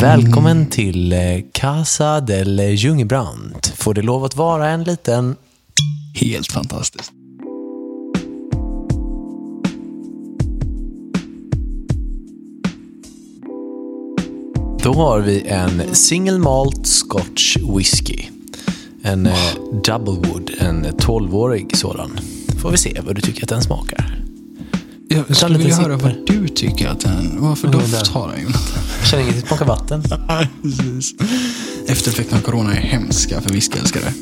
Välkommen till eh, Casa del Jungebrand. Får det lov att vara en liten... Helt fantastiskt. Då har vi en single malt scotch whisky. En eh, double wood, en 12-årig sådan. Får vi se vad du tycker att den smakar. Jag skulle vilja höra vad du tycker att den... Vad för doft har den Jonathan? Känner inget, smakar vatten. Precis. Eftereffekterna av corona är hemska för whiskyälskare.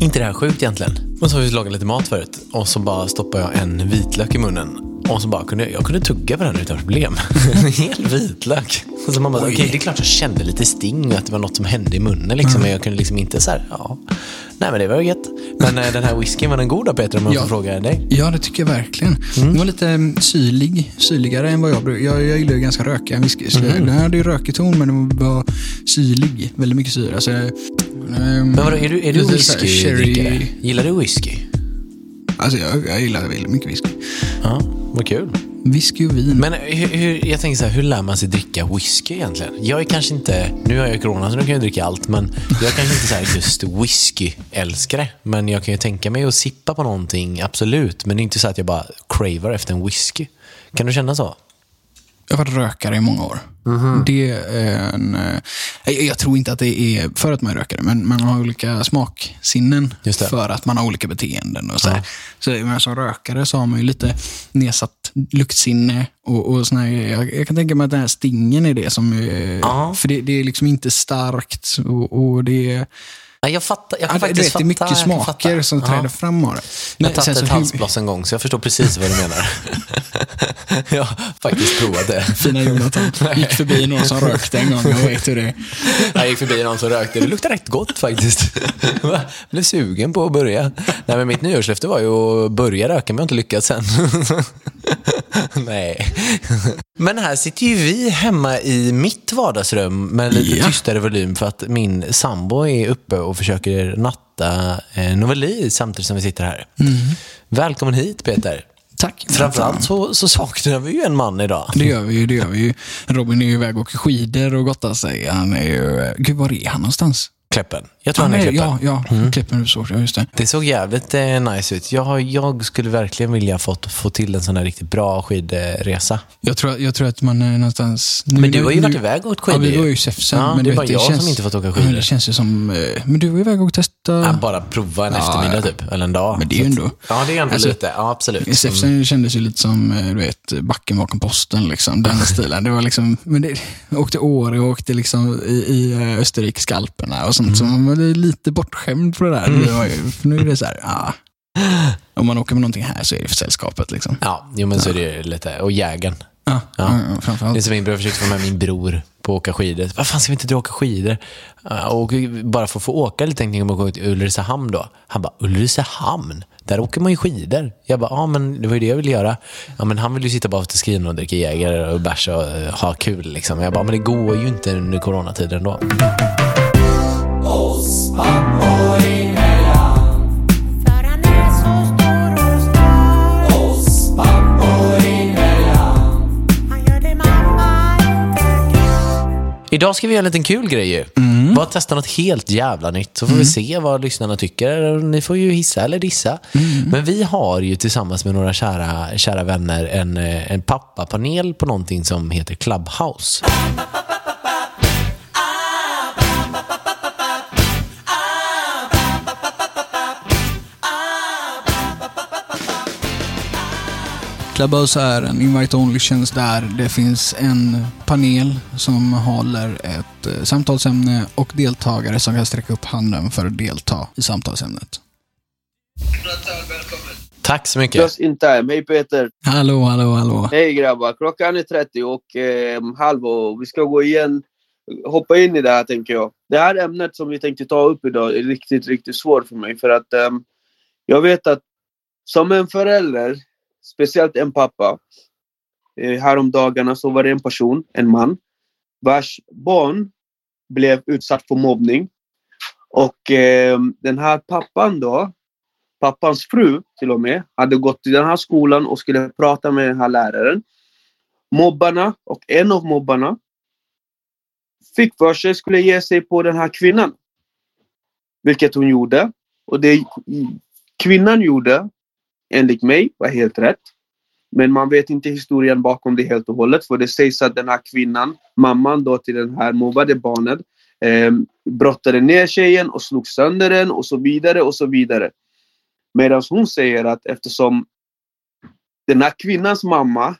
Inte det här sjukt egentligen. Och så har vi lagat lite mat förut och så bara stoppar jag en vitlök i munnen. Och så bara kunde jag, kunde tugga på den utan problem. En hel vitlök. Och så man bara, okej det är klart jag kände lite sting och att det var något som hände i munnen liksom. Men jag kunde liksom inte så här, ja. Nej men det var gött. Men eh, den här whiskyn, var den god då Peter om jag Ja. får fråga dig? Ja, det tycker jag verkligen. Mm. Den var lite mm, syrlig, syrligare än vad jag brukar. Jag, jag gillar ju ganska rökiga whisky. Mm. Den här hade ju rökig ton, men den var syrlig. Väldigt mycket syra. Så, ehm, Men vadå, är du, är du whiskydrickare? Gillar du whisky? Alltså, jag, jag gillar väldigt mycket whisky. Ja, vad kul. Whisky och vin. Men hur, hur, jag tänker så här, hur lär man sig dricka whisky egentligen? Jag är kanske inte, nu har jag corona så nu kan jag dricka allt, men jag är kanske inte så här just whisky-älskare. Men jag kan ju tänka mig att sippa på någonting, absolut. Men det är inte så att jag bara cravar efter en whisky. Kan du känna så? Jag har varit rökare i många år. Det är en, eh, jag, tror inte att det är för att man är rökare, men man har olika smaksinnen för att man har olika beteenden. Och så. Ja. Så, men som rökare så har man ju lite nedsatt luktsinne och, och såna här, jag, jag kan tänka mig att den här stingen är det som... är-. För det, det är liksom inte starkt och, och det är... Ja, jag fattar. Jag kan Ja, faktiskt det är mycket jag smaker som Ja. träder fram av det. Jag tagit så ett halsbloss en gång, så jag förstår precis vad du menar. jag har faktiskt provat det. Fina Jonathan. Gick förbi någon som rökte en gång. Jag vet hur det är. Jag gick förbi någon som rökte. Det luktar rätt gott faktiskt. Jag blev sugen på att börja. Nej, men mitt nyårslöfte var ju att börja röka, men jag har inte lyckats än. Nej. Men här sitter ju vi hemma i mitt vardagsrum med lite Ja. tystare volym för att min sambo är uppe och försöker natta eh, Novelli samtidigt som vi sitter här. Välkommen hit Peter. Tack. Framförallt så, så saknar vi ju en man idag. Det gör vi ju, det gör vi ju. Robin är ju iväg och åker skidor och gottar sig. Han är ju... Gud, var är han någonstans? Kläppen. Jag tror han är Kläppen. Ja, ja. Kläppen så, ja, just det. Det såg jävligt eh, nice ut. Jag, jag skulle verkligen vilja få, få till en sån här riktigt bra skidresa. Jag tror, jag tror att man är någonstans... Nu, Men du har ju nu- varit iväg och åkt skidor Ja, vi var ju i Säfsen. Ja, men det är bara vet, jag som känns- inte fått åka Ja, skidor. men det känns ju som... eh, Men du var iväg och testade... Ja, bara prova en Ja, eftermiddag ja. typ, eller en dag. Men det är ju Så ändå- Ja, det är ändå Alltså, lite. Ja, absolut. Mm. Säfsen kändes ju lite som, eh, du vet, backen bakom posten. Liksom, den stilen. Det var liksom, men det, jag åkte Åre och åkte liksom i, i eh, Österrike Alperna och sånt. Så Mm. man var lite bortskämd på det där. Ju, för nu är det så här, ah. Om man åker med någonting här så är det för sällskapet. Liksom. Ja, jo, men så är det lite. Och jägen. Ja, Ja. ja. ja, Det framförallt. är som min bror försökte få med min bror på att åka skidor. Vad fan ska vi inte dra och åka skidor? Ah, och bara för att få åka lite tänkte jag om att åka till Ulricehamn då. Han bara, Ulricehamn? Där åker man ju skidor. Jag bara, ja men det var ju det jag ville göra. Ja men han vill ju sitta bara till och dricka Jäger och bärs och eh, ha kul liksom. Jag bara, men det går ju inte under coronatiden då. För Idag ska vi göra en liten kul grej ju. Bara testa något helt jävla nytt. Så får vi se vad lyssnarna tycker. Ni får ju hissa eller dissa. Men vi har ju tillsammans med några kära, kära vänner en, eh, en pappapanel på någonting som heter Clubhouse. Clubhouse är en invite-only-tjänst där det finns en panel som håller ett eh, samtalsämne och deltagare som kan sträcka upp handen för att delta i samtalsämnet. Tack så mycket. Just in time. Hej Peter! Hallå, hallå, hallå. Hej grabbar! Klockan är 30 och eh, halv och vi ska gå igen, hoppa in i det här tänker jag. Det här ämnet som vi tänkte ta upp idag är riktigt, riktigt svårt för mig för att ehm, jag vet att som en förälder, speciellt en pappa, eh, häromdagarna så var det en person, en man, vars barn blev utsatt för mobbning. Och eh, den här pappan då, pappans fru till och med, hade gått till den här skolan och skulle prata med den här läraren. Mobbarna och en av mobbarna fick för sig skulle ge sig på den här kvinnan. Vilket hon gjorde. Och det kvinnan gjorde, enligt mig, var helt rätt. Men man vet inte historien bakom det helt och hållet. För det sägs att den här kvinnan, mamman då till den här mobbade barnet, eh, brottade ner tjejen och slog sönder den och så vidare och så vidare. Medan hon säger att eftersom den här kvinnans mamma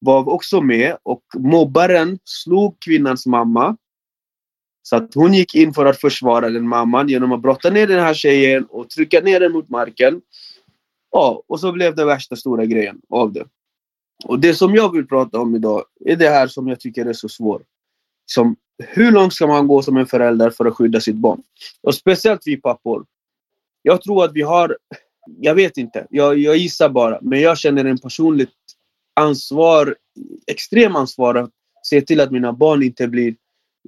var också med och mobbaren slog kvinnans mamma. Så att hon gick in för att försvara den mamman genom att brotta ner den här tjejen och trycka ner den mot marken. Ja, och så blev det värsta stora grejen av det. Och det som jag vill prata om idag är det här som jag tycker är så svårt. Som, hur långt ska man gå som en förälder för att skydda sitt barn? Och speciellt vi pappor. Jag tror att vi har, jag vet inte, jag, jag gissar bara, men jag känner en personligt ansvar, extrem ansvar att se till att mina barn inte blir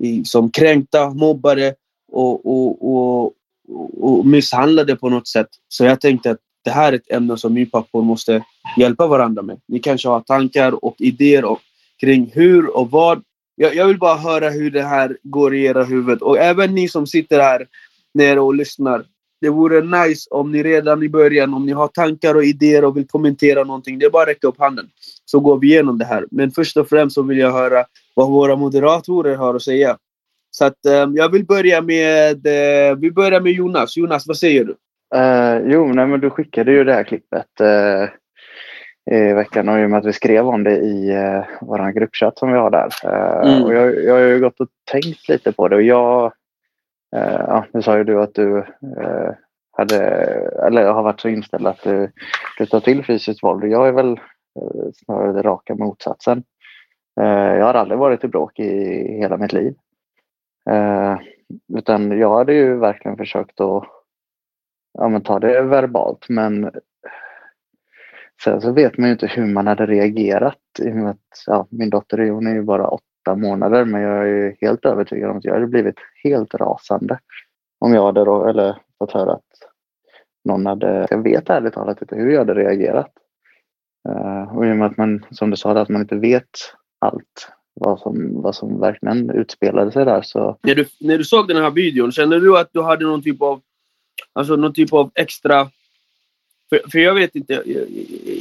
i, som kränkta, mobbade och, och, och, och misshandlade på något sätt. Så jag tänkte att det här är ett ämne som vi pappor måste hjälpa varandra med. Ni kanske har tankar och idéer och, kring hur och vad. Jag, jag vill bara höra hur det här går i era huvud. Och även ni som sitter här nere och lyssnar. Det vore nice om ni redan i början, om ni har tankar och idéer och vill kommentera någonting. Det är bara att räcka upp handen. Så går vi igenom det här. Men först och främst så vill jag höra vad våra moderatorer har att säga. Så att um, jag vill börja med, uh, vi börjar med Jonas. Jonas, vad säger du? Uh, jo, nej, men du skickade ju det här klippet uh, i veckan och i och med att vi skrev om det i uh, vår gruppchatt som vi har där. Uh, Mm. och jag, jag har ju gått och tänkt lite på det och jag, ja, nu sa ju du att du hade, eller har varit så inställd att du, du tar till fysiskt våld. Jag är väl snarare det raka motsatsen. Jag har aldrig varit i bråk i hela mitt liv. Utan jag hade ju verkligen försökt att ja, men ta det verbalt men sen så vet man ju inte hur man hade reagerat. I och med att, ja, min dotter är- hon är ju bara åtta månader men jag är ju helt övertygad om att jag hade blivit helt rasande om jag hade då, eller fått höra att någon hade, jag vet ärligt talat inte hur jag hade reagerat. Eh, och i och med att man, som du sa, att man inte vet allt vad som, vad som verkligen utspelade sig där så När du, när du såg den här videon, kände du att du hade någon typ av, alltså någon typ av extra... För, för jag vet inte, jag,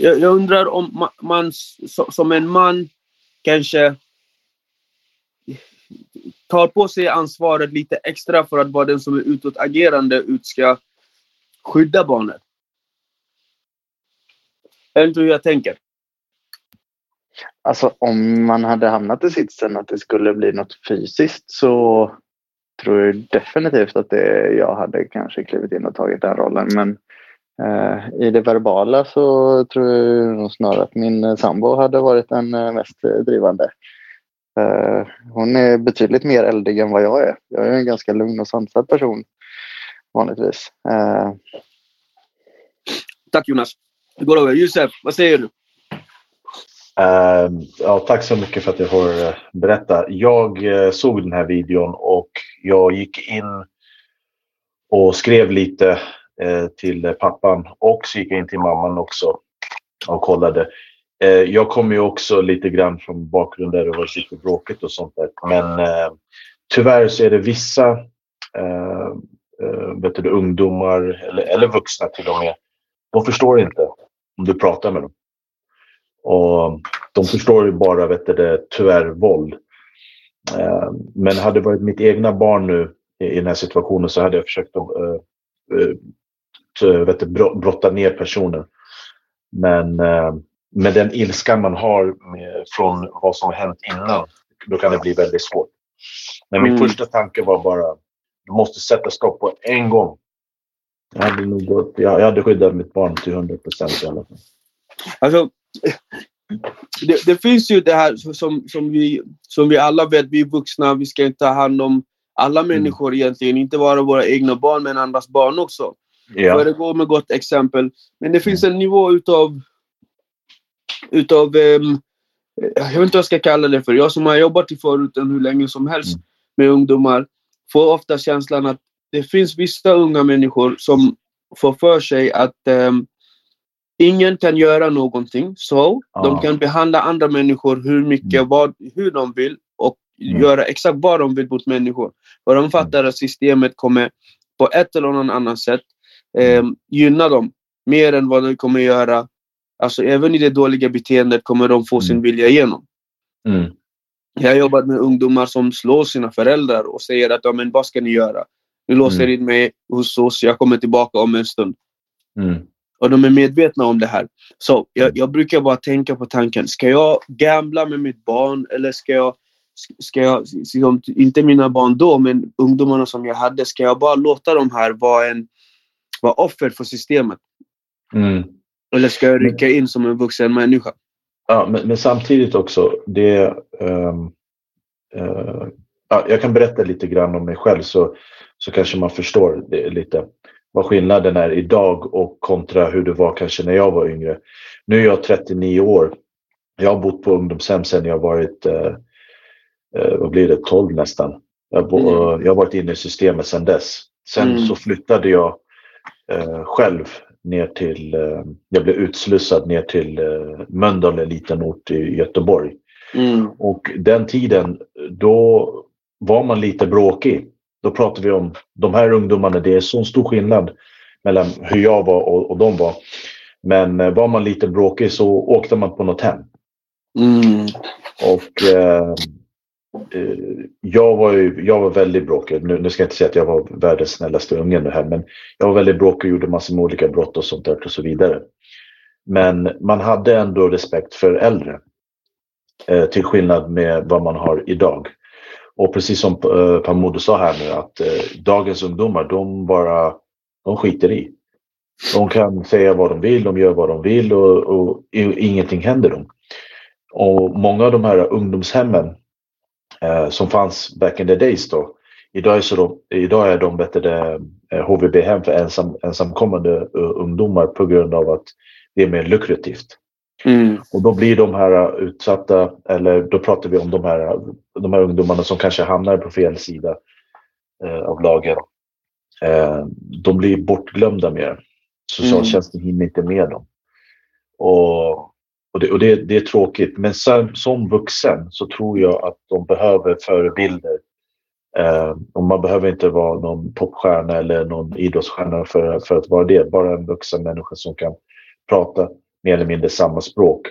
jag, jag undrar om man som en man kanske tar på sig ansvaret lite extra för att vara den som är utåtagerande ut ska skydda barnet. Jag vet inte hur jag tänker. Alltså om man hade hamnat i sitsen att det skulle bli något fysiskt så tror jag definitivt att det, jag hade kanske klivit in och tagit den rollen. Men eh, i det verbala så tror jag nog snarare att min eh, sambo hade varit den eh, mest drivande. Eh, hon är betydligt mer eldig än vad jag är. Jag är en ganska lugn och sansad person vanligtvis. Eh, Tack Jonas. Det går över. Josef, vad säger du? Eh, ja, tack så mycket för att jag får berätta. Jag eh, såg den här videon och jag gick in och skrev lite eh, till eh, pappan och så gick jag in till mamman också och kollade. Eh, jag kommer ju också lite grann från bakgrund där det var lite bråkigt och sånt där. Men eh, tyvärr så är det vissa eh, eh, vet du, ungdomar eller, eller vuxna till och med. De förstår inte om du pratar med dem. Och de förstår ju bara vet du, det, tyvärr våld. Eh, men hade det varit mitt egna barn nu i, den här situationen så hade jag försökt att eh, eh, vet brotta ner personen. Men med den ilskan man har från vad som har hänt innan, då kan det bli väldigt svårt. Men min Mm. första tanke var bara, du måste sätta stopp på en gång. Jag hade, nog gått, jag hade skyddat mitt barn till 100 procent i alla fall. Alltså, det, det finns ju det här som, som, vi, som vi alla vet, vi är vuxna, vi ska inte ta hand om alla människor egentligen. Inte bara våra egna barn, men andras barn också. Ja. Föregå med gott exempel. Men det finns en nivå utav... utav ehm, jag vet inte vad jag ska kalla det för. Jag som har jobbat i förorten hur länge som helst Mm. med ungdomar får ofta känslan att det finns vissa unga människor som får för sig att ehm, ingen kan göra någonting. Så Ja. de kan behandla andra människor hur mycket, Mm. vad, hur de vill och göra exakt vad de vill mot människor. Och de fattar att systemet kommer på ett eller annat sätt eh, gynna dem mer än vad det kommer göra. Alltså även i det dåliga beteendet kommer de få sin Mm. vilja igenom. Mm. Jag har jobbat med ungdomar som slår sina föräldrar och säger att ja, men vad ska ni göra? Ni låser Mm. in mig hos oss, jag kommer tillbaka om en stund. Mm. Och de är medvetna om det här. Så jag, jag brukar bara tänka på tanken, ska jag gambla med mitt barn eller ska jag, ska jag liksom, inte mina barn då, men ungdomarna som jag hade, ska jag bara låta dem här vara, en, vara offer för systemet? Mm. Eller ska jag rycka in som en vuxen människa? Ja, men, men samtidigt också, det... ehm, eh, ja, jag kan berätta lite grann om mig själv så, så kanske man förstår det lite. Vad skillnaden är idag och kontra hur det var kanske när jag var yngre. Nu är jag 39 år. Jag har bott på ungdomshem sedan jag varit, eh, eh, vad blir det, 12 nästan. Jag, bo, Mm. jag har varit inne i systemet sedan dess. Sen Mm. så flyttade jag eh, själv ner till, eh, jag blev utslussad ner till eh, Mölndal, en liten ort i Göteborg. Mm. Och den tiden, då var man lite bråkig. Då pratar vi om de här ungdomarna, det är så stor skillnad mellan hur jag var och, och de var. Men eh, var man lite bråkig så åkte man på något hem. Mm. Och eh, eh, jag, var ju, jag var väldigt bråkig. Nu, nu ska jag inte säga att jag var världens snällaste unge nu här, men jag var väldigt bråkig och gjorde massor med olika brott och sånt där och så vidare. Men man hade ändå respekt för äldre. Eh, till skillnad med vad man har idag. Och precis som eh, Pamodo sa här nu att eh, dagens ungdomar, de bara de skiter i. De kan säga vad de vill, de gör vad de vill och, och och ingenting händer dem. Och många av de här ungdomshemmen eh, som fanns back in the days då. Idag är, så de, idag är de bättre eh, HVB-hem för ensam, ensamkommande eh, ungdomar på grund av att det är mer lukrativt. Mm. Och då blir de här utsatta, eller då pratar vi om de här, de här ungdomarna som kanske hamnar på fel sida eh, av lagen. Eh, de blir bortglömda mer. Socialtjänsten hinner inte med dem. Och, och, det, och det, det är tråkigt. Men som, som vuxen så tror jag att de behöver förebilder. Eh, och man behöver inte vara någon popstjärna eller någon idrottsstjärna för, för att vara det. Bara en vuxen människa som kan prata mer eller mindre samma språk.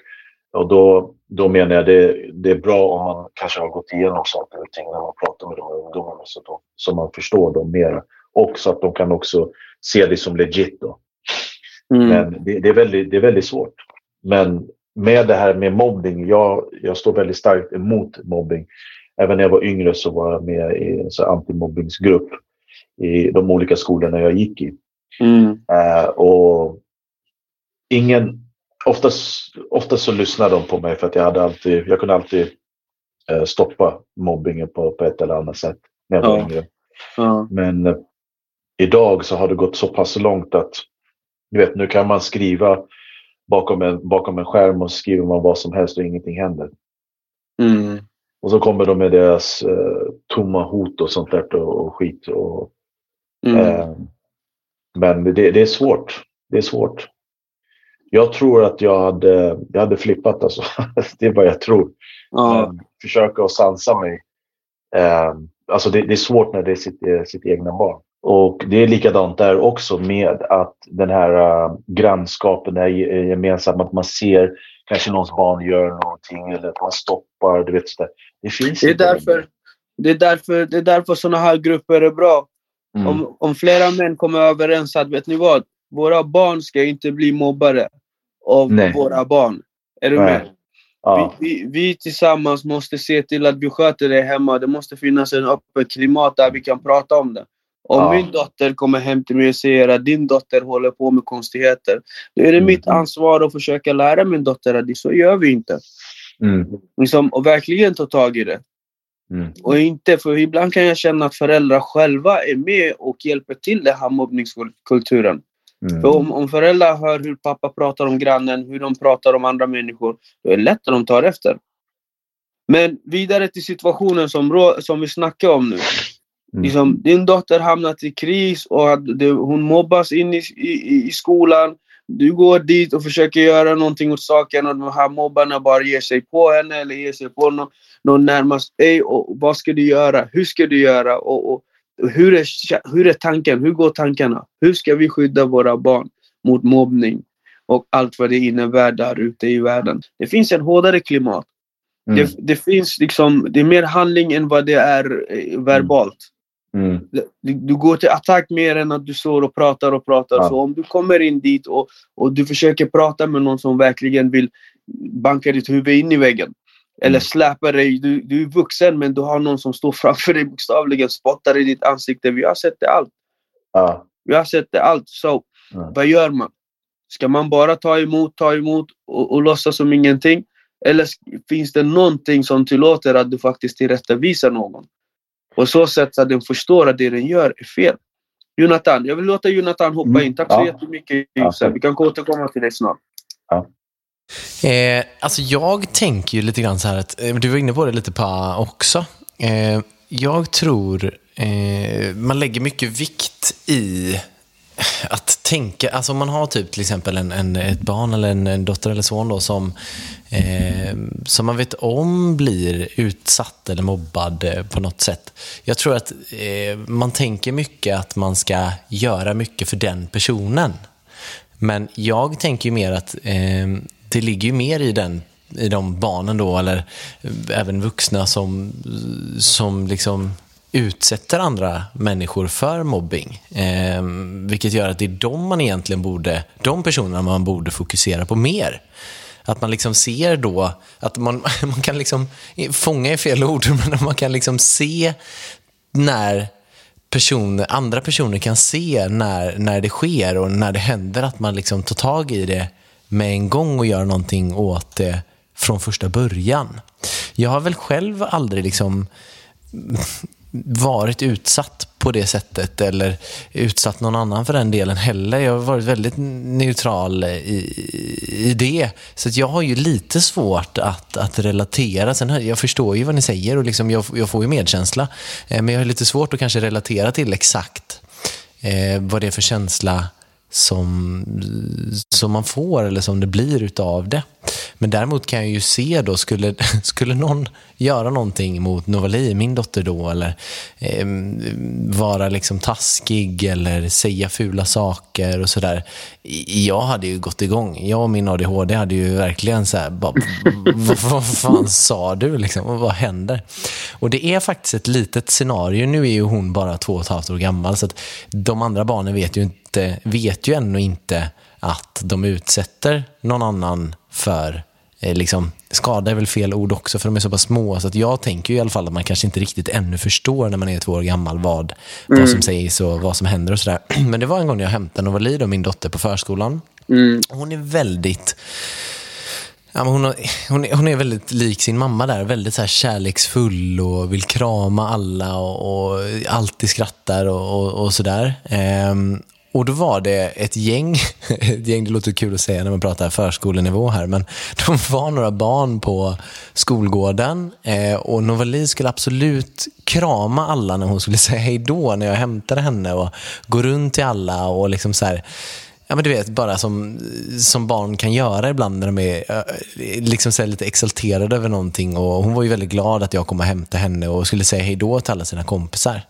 Och då, då menar jag det, det är bra om man kanske har gått igenom saker och ting när man pratar med de här ungdomarna så, då, så man förstår dem mer. Och så att de kan också se det som legit. Då. Mm. Men det, det, är väldigt, det är väldigt svårt. Men med det här med mobbing, jag, jag står väldigt starkt emot mobbing. Även när jag var yngre så var jag med i en antimobbingsgrupp i de olika skolorna jag gick i. Mm. Eh, och ingen, oftast, oftast så lyssnade de på mig för att jag, hade alltid, jag kunde alltid eh, stoppa mobbingen på, på ett eller annat sätt när jag var Ja. yngre. Ja. Men eh, idag så har det gått så pass långt att du vet, nu kan man skriva bakom en, bakom en skärm och skriver man vad som helst och ingenting händer. Mm. Och så kommer de med deras eh, tomma hot och sånt där och, och skit. Och, Mm. eh, men det, det är svårt. Det är svårt. Jag tror att jag hade, jag hade flippat alltså. det är vad jag tror. Ja. Men försöka att sansa mig. Eh, alltså det, det är svårt när det är sitt, eh, sitt egna barn. Och det är likadant där också med att den här grannskapen, det här ge- gemensamma, att man ser kanske någons barn gör någonting eller att man stoppar. Du vet. Det finns Det är inte därför, längre. det är därför, det är därför sådana här grupper är bra. Mm. Om, om flera män kommer överens att, vet ni vad? Våra barn ska inte bli mobbare av Nej. våra barn. Är du Nej. med? Ja. Vi, vi, vi tillsammans måste se till att vi sköter det hemma. Det måste finnas en öppet klimat där vi kan prata om det. Om Ja. min dotter kommer hem till mig och säger att din dotter håller på med konstigheter. Då är det Mm. mitt ansvar att försöka lära min dotter att det så gör vi inte. Mm. Liksom, och verkligen ta tag i det. Mm. Och inte, för ibland kan jag känna att föräldrar själva är med och hjälper till den här mobbningskulturen. Mm. För om, om föräldrar hör hur pappa pratar om grannen, hur de pratar om andra människor, då är det lätt att de tar efter. Men vidare till situationen som, som vi snackar om nu. Mm. Liksom, din dotter hamnat i kris och att det, hon mobbas in i, i, i skolan. du går dit och försöker göra någonting åt saken och de här mobbarna bara ger sig på henne eller ger sig på någon, någon närmast dig. Och vad ska du göra? Hur ska du göra? Och, och hur, är, hur är tanken? Hur går tankarna? Hur ska vi skydda våra barn mot mobbning och allt vad det innebär där ute i världen? Det finns en hårdare klimat. Mm. Det, det finns liksom, det är mer handling än vad det är eh, verbalt. Mm. Du, du går till attack mer än att du står och pratar och pratar. Ja. Så om du kommer in dit och, och du försöker prata med någon som verkligen vill banka ditt huvud in i väggen. Eller Mm. släpa dig. Du, du är vuxen men du har någon som står framför dig bokstavligen spottar i ditt ansikte. Vi har sett det allt. Ja. Vi har sett det allt. Så Mm. vad gör man? Ska man bara ta emot, ta emot och, och låtsas som ingenting? Eller finns det någonting som tillåter att du faktiskt tillrättavisar någon? På så sätt så att den förstår att det den gör är fel. Jonathan, jag vill låta Jonathan hoppa Mm, in. Tack så ja. jättemycket Ja. Vi kan återkomma till dig snart. Eh, alltså jag tänker ju lite grann så här att, eh, du var inne på det lite på också. Eh, jag tror eh, man lägger mycket vikt i att tänka, alltså om man har typ till exempel en, en, ett barn eller en, en dotter eller son då som, eh, som man vet om blir utsatt eller mobbad eh, på något sätt. Jag tror att eh, man tänker mycket att man ska göra mycket för den personen. Men jag tänker ju mer att eh, det ligger ju mer i den i de barnen då, eller eh, även vuxna som, som liksom utsätter andra människor för mobbing. Eh, vilket gör att det är de man egentligen borde, de personerna man borde fokusera på mer. Att man liksom ser då, att man, man kan liksom, fånga i fel ord, men man kan liksom se när personer, andra personer kan se när, när det sker och när det händer att man liksom tar tag i det med en gång och göra någonting åt det från första början. Jag har väl själv aldrig liksom varit utsatt på det sättet eller utsatt någon annan för den delen heller. Jag har varit väldigt neutral i, i det. Så att jag har ju lite svårt att, att relatera. Sen, här- jag förstår ju vad ni säger och liksom jag, jag får ju medkänsla. Eh, men jag har lite svårt att kanske relatera till exakt eh, vad det är för känsla som, som man får eller som det blir utav det. Men däremot kan jag ju se då, skulle, skulle någon göra någonting mot Novali, min dotter då, eller eh, vara liksom taskig eller säga fula saker och sådär. Jag hade ju gått igång. Jag och min ADHD hade ju verkligen så här, bara, vad, vad fan sa du liksom? Och Vad händer? Och det är faktiskt ett litet scenario. Nu är ju hon bara två och ett halvt år gammal, så att de andra barnen vet ju, inte, vet ju ännu inte att de utsätter någon annan för eh, liksom, skada är väl fel ord också för de är så pass små. Så att jag tänker i alla fall att man kanske inte riktigt ännu förstår när man är två år gammal vad, vad som sägs och vad som händer och sådär. Men det var en gång när jag hämtade Novali, min dotter, på förskolan. Mm. Hon är väldigt Ja, men hon, har, hon, är, hon är väldigt lik sin mamma där. Väldigt så här kärleksfull och vill krama alla och, och alltid skrattar och, och, och sådär. Ehm, och då var det ett gäng, ett gäng, det låter kul att säga när man pratar förskolenivå här, men de var några barn på skolgården eh, och Novali skulle absolut krama alla när hon skulle säga hej då när jag hämtade henne och gå runt till alla och liksom så här Ja, men du vet, bara som, som barn kan göra ibland när de är liksom så lite exalterade över någonting. Och hon var ju väldigt glad att jag kom och hämtade henne och skulle säga hej då till alla sina kompisar.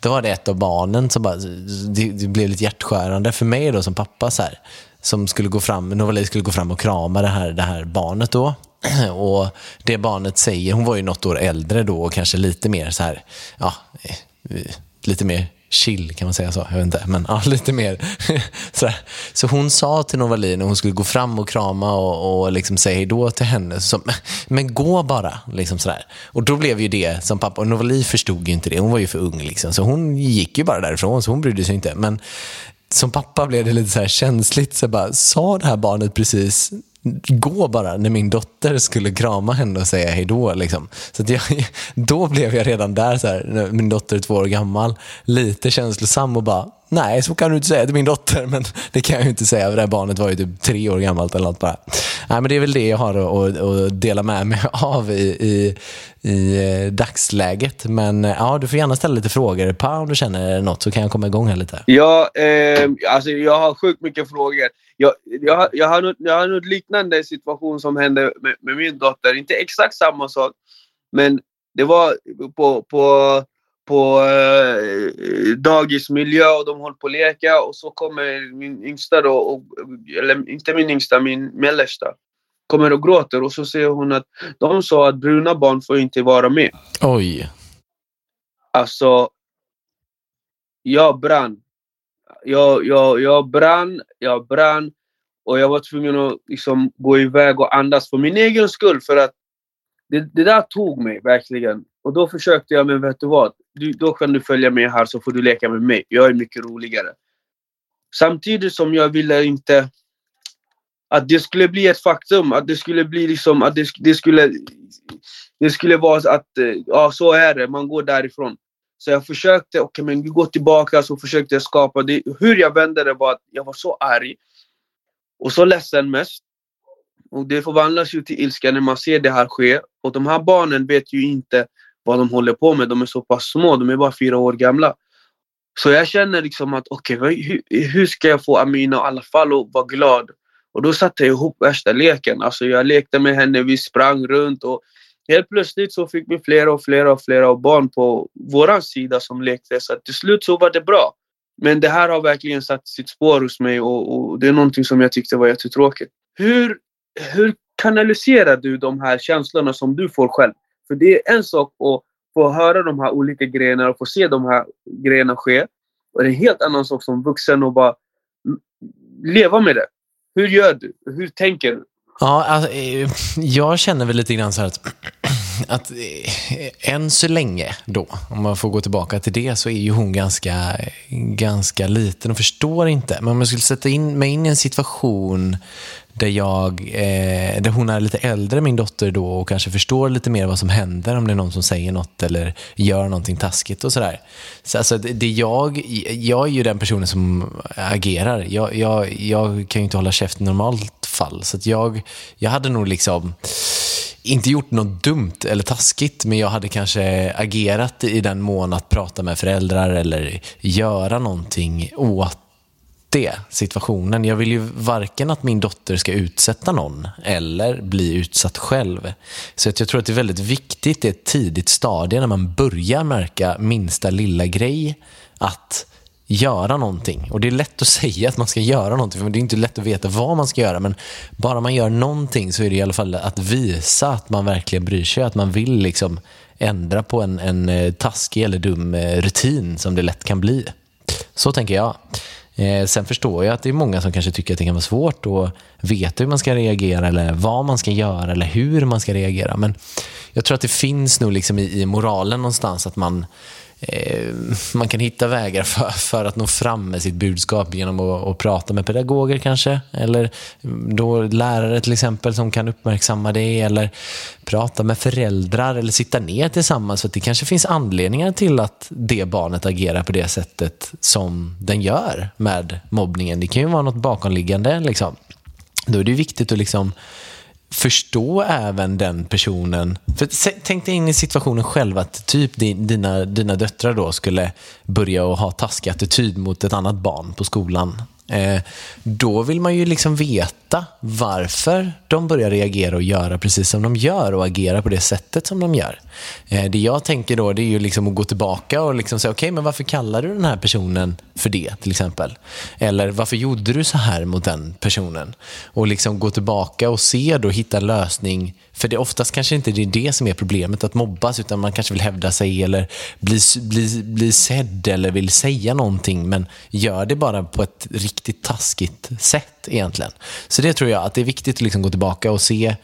Då var det ett av barnen som bara, det, det blev lite hjärtskärande för mig då som pappa så här, som skulle gå fram, Novali skulle gå fram och krama det här, det här barnet då. Och det barnet säger, hon var ju något år äldre då och kanske lite mer så här, ja, eh, lite mer chill, kan man säga så? Jag vet inte, men ja, lite mer. så, så hon sa till Novali när hon skulle gå fram och krama och, och liksom säga hejdå till henne, så, men gå bara. Liksom sådär. Och då blev ju det som pappa, och Novali förstod ju inte det, hon var ju för ung. Liksom, så hon gick ju bara därifrån, så hon brydde sig inte. Men som pappa blev det lite så här känsligt, så bara, sa det här barnet precis gå bara när min dotter skulle krama henne och säga hej då. Liksom. Så att jag, då blev jag redan där, så här, när min dotter är två år gammal, lite känslosam och bara, nej så kan du inte säga till min dotter, men det kan jag ju inte säga, det här barnet var ju typ tre år gammalt eller något bara. Nej, men det är väl det jag har att, att, dela med mig av i, i, i eh, dagsläget. Men eh, ja, du får gärna ställa lite frågor, Pa, om du känner något så kan jag komma igång här lite. Ja, eh, alltså jag har sjukt mycket frågor jag, jag, har- jag, har något, jag har något liknande situation som hände med, med min dotter. Inte exakt samma sak, men det var på, på, på eh, dagismiljö och de håller på att leka och så kommer min yngsta då, och, eller inte min yngsta, min mellersta, kommer och gråter och så säger hon att de sa att bruna barn får inte vara med. Oj. Alltså, jag brann. Jag, jag, jag brann, jag brann och jag var tvungen att liksom gå iväg och andas för min egen skull. För att det, det där tog mig verkligen. Och då försökte jag, men vet du vad? Du, då kan du följa med här så får du leka med mig. Jag är mycket roligare. Samtidigt som jag ville inte att det skulle bli ett faktum. Att det skulle bli liksom, att det, det skulle det skulle vara att, eh, ja så är det, man går därifrån. Så jag försökte, okej men vi går tillbaka, så försökte jag skapa det. Hur jag vände det var att jag var så arg. Och så ledsen mest. Och det förvandlas ju till ilska när man ser det här ske. Och de här barnen vet ju inte vad de håller på med. De är så pass små, de är bara fyra år gamla. Så jag känner liksom att okej, okay, hur, hur ska jag få Amina i alla fall att vara glad? Och då satte jag ihop värsta leken. Alltså jag lekte med henne, vi sprang runt och helt plötsligt så fick vi flera och flera och flera barn på vår sida som lekte. Så till slut så var det bra. Men det här har verkligen satt sitt spår hos mig och, och det är någonting som jag tyckte var jättetråkigt. Hur, hur kanaliserar du de här känslorna som du får själv? För det är en sak att få höra de här olika grejerna och få se de här grejerna ske. Och det är en helt annan sak som vuxen och bara leva med det. Hur gör du? Hur tänker du? Ja, alltså, eh, jag känner väl lite grann så här att, att eh, än så länge då, om man får gå tillbaka till det, så är ju hon ganska, ganska liten och förstår inte. Men om jag skulle sätta in mig in i en situation där, jag, eh, där hon är lite äldre, min dotter då, och kanske förstår lite mer vad som händer om det är någon som säger något eller gör någonting taskigt och sådär. Så alltså, det, det jag, jag är ju den personen som agerar. Jag, jag, jag kan ju inte hålla käft normalt fall. Så att jag, jag hade nog liksom inte gjort något dumt eller taskigt, men jag hade kanske agerat i den mån att prata med föräldrar eller göra någonting åt det, situationen. Jag vill ju varken att min dotter ska utsätta någon eller bli utsatt själv. Så att jag tror att det är väldigt viktigt i ett tidigt stadie när man börjar märka minsta lilla grej att göra någonting. Och det är lätt att säga att man ska göra någonting, för det är inte lätt att veta vad man ska göra. Men bara man gör någonting så är det i alla fall att visa att man verkligen bryr sig, att man vill liksom ändra på en, en eh, taskig eller dum eh, rutin som det lätt kan bli. Så tänker jag. Eh, sen förstår jag att det är många som kanske tycker att det kan vara svårt att veta hur man ska reagera eller vad man ska göra eller hur man ska reagera. Men jag tror att det finns nog liksom i, i moralen någonstans att man Eh, man kan hitta vägar för, för att nå fram med sitt budskap genom att, att prata med pedagoger kanske. Eller då lärare till exempel som kan uppmärksamma det. Eller prata med föräldrar eller sitta ner tillsammans. För att det kanske finns anledningar till att det barnet agerar på det sättet som den gör med mobbningen. Det kan ju vara något bakomliggande. Liksom. Då är det viktigt att liksom förstå även den personen. För tänk dig in i situationen själv att typ dina, dina döttrar då skulle börja att ha taskig attityd mot ett annat barn på skolan. Eh, då vill man ju liksom veta varför de börjar reagera och göra precis som de gör och agera på det sättet som de gör. Eh, det jag tänker då det är ju liksom att gå tillbaka och liksom säga okej, men varför kallar du den här personen för det till exempel? Eller varför gjorde du så här mot den personen? Och liksom gå tillbaka och se då, hitta lösning. För det oftast kanske inte det är det som är problemet, att mobbas, utan man kanske vill hävda sig eller bli, bli, bli sedd eller vill säga någonting, men gör det bara på ett riktigt taskigt sätt egentligen. Så det tror jag att det är viktigt att liksom gå tillbaka och se,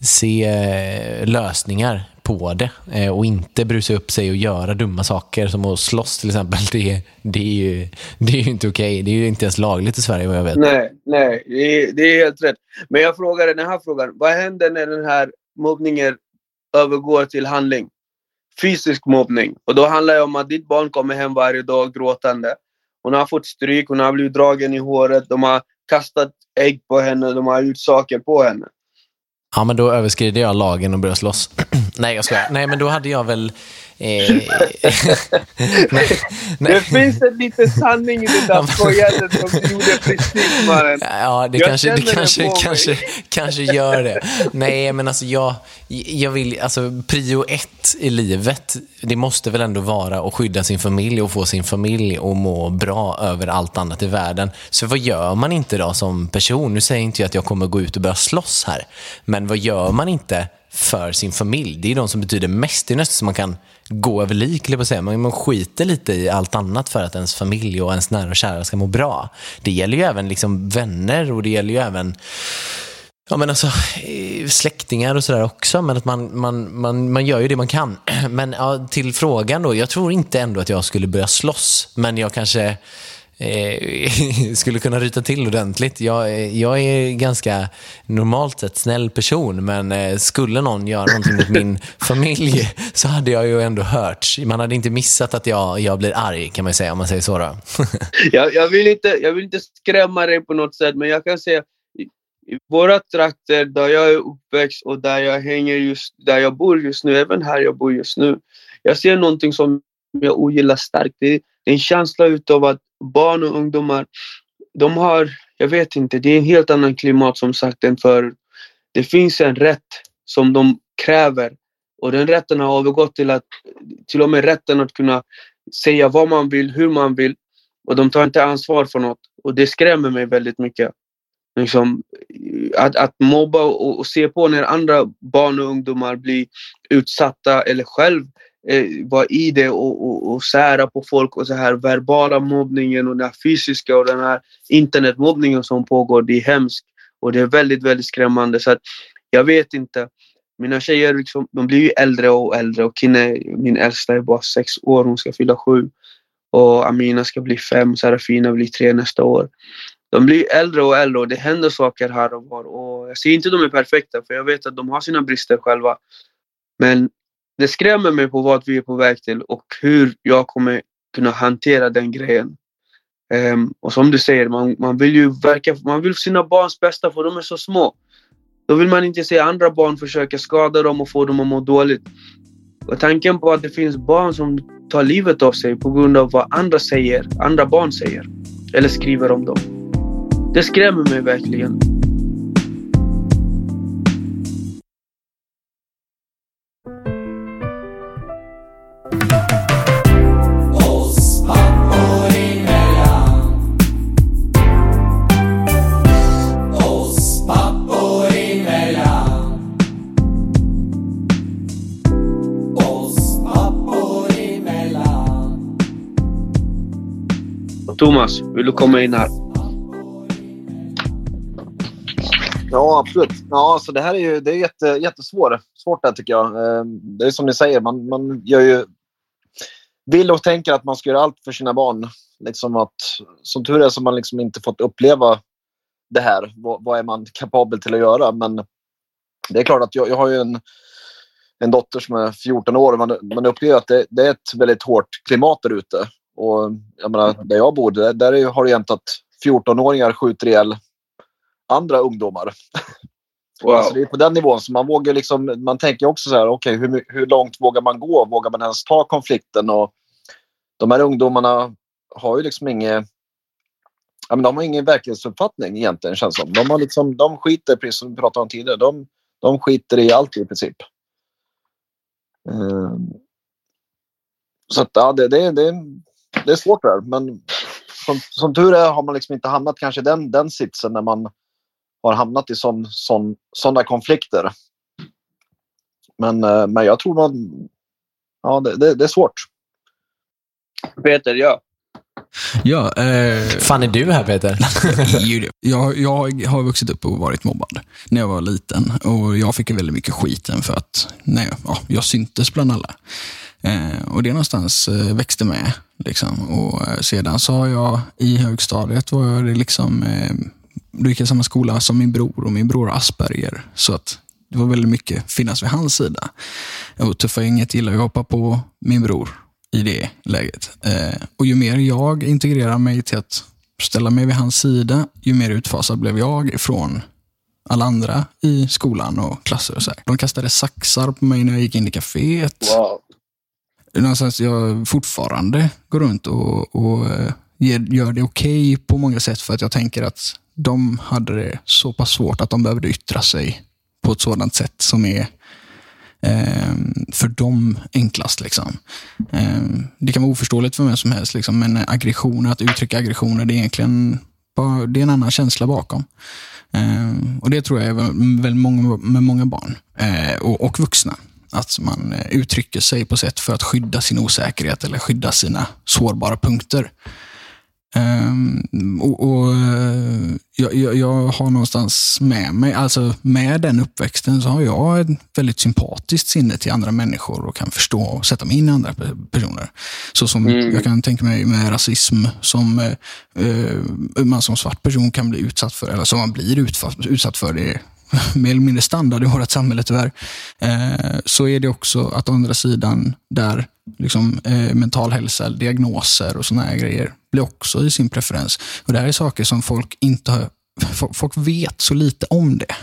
se eh, lösningar på det eh, och inte brusa upp sig och göra dumma saker som att slåss till exempel. Det, det, är, ju, det är ju inte okej. Det är ju inte ens lagligt i Sverige vad jag vet. Nej, nej, det är, det är helt rätt. Men jag frågar den här frågan. Vad händer när den här mobbningen övergår till handling? Fysisk mobbning. Och då handlar det om att ditt barn kommer hem varje dag gråtande. Hon har fått stryk, hon har blivit dragen i håret, de har kastat ägg på henne, de har gjort saker på henne. Ja, men då överskrider jag lagen och börjar slåss. Nej, jag skojar. Nej, men då hade jag väl... Eh, Det finns en liten sanning i det där skojandet som du gjorde precis mannen. Ja, det Jag kanske, det kanske, kanske, kanske gör det. Nej, men alltså jag, jag vill, alltså prio ett i livet, det måste väl ändå vara att skydda sin familj och få sin familj att må bra över allt annat i världen. Så vad gör man inte då som person? Nu säger inte jag att jag kommer gå ut och börja slåss här, men vad gör man inte för sin familj? Det är de som betyder mest. Det är nästan som man kan gå över lik, på att säga. Man, man skiter lite i allt annat för att ens familj och ens nära och kära ska må bra. Det gäller ju även liksom vänner och det gäller ju även Ja, men alltså, eh, släktingar och sådär också, men att man, man, man, man gör ju det man kan. Men ja, till frågan då, jag tror inte ändå att jag skulle börja slåss, men jag kanske skulle kunna ryta till ordentligt. Jag, eh, jag är ganska normalt sett snäll person, men eh, skulle någon göra någonting mot min familj så hade jag ju ändå hörts. Man hade inte missat att jag, jag blir arg, kan man säga, om man säger så. Då. Jag, jag, vill inte, jag vill inte skrämma dig på något sätt, men jag kan säga i, våra trakter där jag är uppväxt och där jag hänger just, där jag bor just nu, även här jag bor just nu. Jag ser någonting som jag ogillar starkt. Det en känsla utav att barn och ungdomar, de har, jag vet inte, det är en helt annan klimat som sagt än för Det finns en rätt som de kräver och den rätten har övergått till att till och med rätten att kunna säga vad man vill, hur man vill och de tar inte ansvar för något. Och det skrämmer mig väldigt mycket. Liksom, att, att mobba och, och se på när andra barn och ungdomar blir utsatta eller själv eh, vara i det och, och, och sära på folk och så här verbala mobbningen och den här fysiska och den här internetmobbningen som pågår. Det är hemskt och det är väldigt, väldigt skrämmande. Så att jag vet inte. Mina tjejer liksom, de blir ju äldre och äldre och Kine, min äldsta är bara sex år, hon ska fylla sju. Och Amina ska bli fem, Serafina blir tre nästa år. De blir äldre och äldre och det händer saker här och var. Och jag säger inte att de är perfekta för jag vet att de har sina brister själva. Men det skrämmer mig på vad vi är på väg till och hur jag kommer kunna hantera den grejen. Um, och som du säger, man, man vill ju verka, man vill sina barns bästa för de är så små. Då vill man inte se andra barn försöka skada dem och få dem att må dåligt. Och tanken på att det finns barn som tar livet av sig på grund av vad andra säger, andra barn säger eller skriver om dem. Det skrämmer mig verkligen. Thomas, vill du komma in här? Ja, absolut. Ja, så det här är ju det är jätte, jättesvårt svårt där, tycker jag. Ehm, det är som ni säger, man, man gör ju, vill och tänker att man ska göra allt för sina barn. Liksom att, som tur är så har man liksom inte fått uppleva det här. Vad, vad är man kapabel till att göra? Men det är klart att jag, jag har ju en, en dotter som är 14 år och man, man upplever att det, det är ett väldigt hårt klimat där ute. Och jag menar, där jag bor, där, där är- har det jämt att 14-åringar skjuter ihjäl andra ungdomar. Wow. Alltså det är på den nivån. Så man, vågar liksom, man tänker också så här, okej, hur, hur långt vågar man gå? Vågar man ens ta konflikten? Och de här ungdomarna har ju liksom inget... Ja, men de har ingen verklighetsuppfattning egentligen, känns det som. De, har liksom, de skiter, precis som vi pratade om tidigare, de, de skiter i allt i princip. Ehm, så att, ja, det, det, det, det är svårt där. Men som, som tur är har man liksom inte hamnat kanske i den, den sitsen när man har hamnat i sån, sån, sådana konflikter. Men, eh, men jag tror man... Ja, det, det, det är svårt. Peter, ja. Ja, eh, Fan är du här Peter? jag, jag har vuxit upp och varit mobbad när jag var liten. Och Jag fick väldigt mycket skiten för att nej, ja, jag syntes bland alla. Eh, och Det någonstans eh, växte med. Liksom. Och eh, Sedan så har jag i högstadiet var det liksom, eh, då gick jag i samma skola som min bror och min bror har Asperger. Så att det var väldigt mycket finnas vid hans sida. Och Tuffa gänget gillar ju att hoppa på min bror i det läget. Eh, och ju mer jag integrerar mig till att ställa mig vid hans sida, ju mer utfasad blev jag ifrån alla andra i skolan och klasser och så här. De kastade saxar på mig när jag gick in i kaféet. Wow någonstans jag fortfarande går runt och, och eh, gör det okej på många sätt för att jag tänker att de hade det så pass svårt att de behövde yttra sig på ett sådant sätt som är eh, för dem enklast. Liksom. Eh, det kan vara oförståeligt för vem som helst, liksom, men aggressioner, att uttrycka aggressioner, det är egentligen bara, det är en annan känsla bakom. Eh, och Det tror jag är väl, många, med många barn eh, och, och vuxna. Att man eh, uttrycker sig på sätt för att skydda sin osäkerhet eller skydda sina sårbara punkter. Um, och, och jag, jag, jag, har någonstans med mig, alltså med den uppväxten så har jag ett väldigt sympatiskt sinne till andra människor och kan förstå och sätta mig in i andra personer. Så som mm. jag kan tänka mig med rasism som uh, man som svart person kan bli utsatt för, eller som man blir utsatt för. Det mer eller mindre standard i vårt samhälle tyvärr. Eh, så är det också att å andra sidan där liksom, eh, mental hälsa, diagnoser och sådana här grejer blir också i sin preferens. Och Det här är saker som folk inte har, folk vet så lite om det.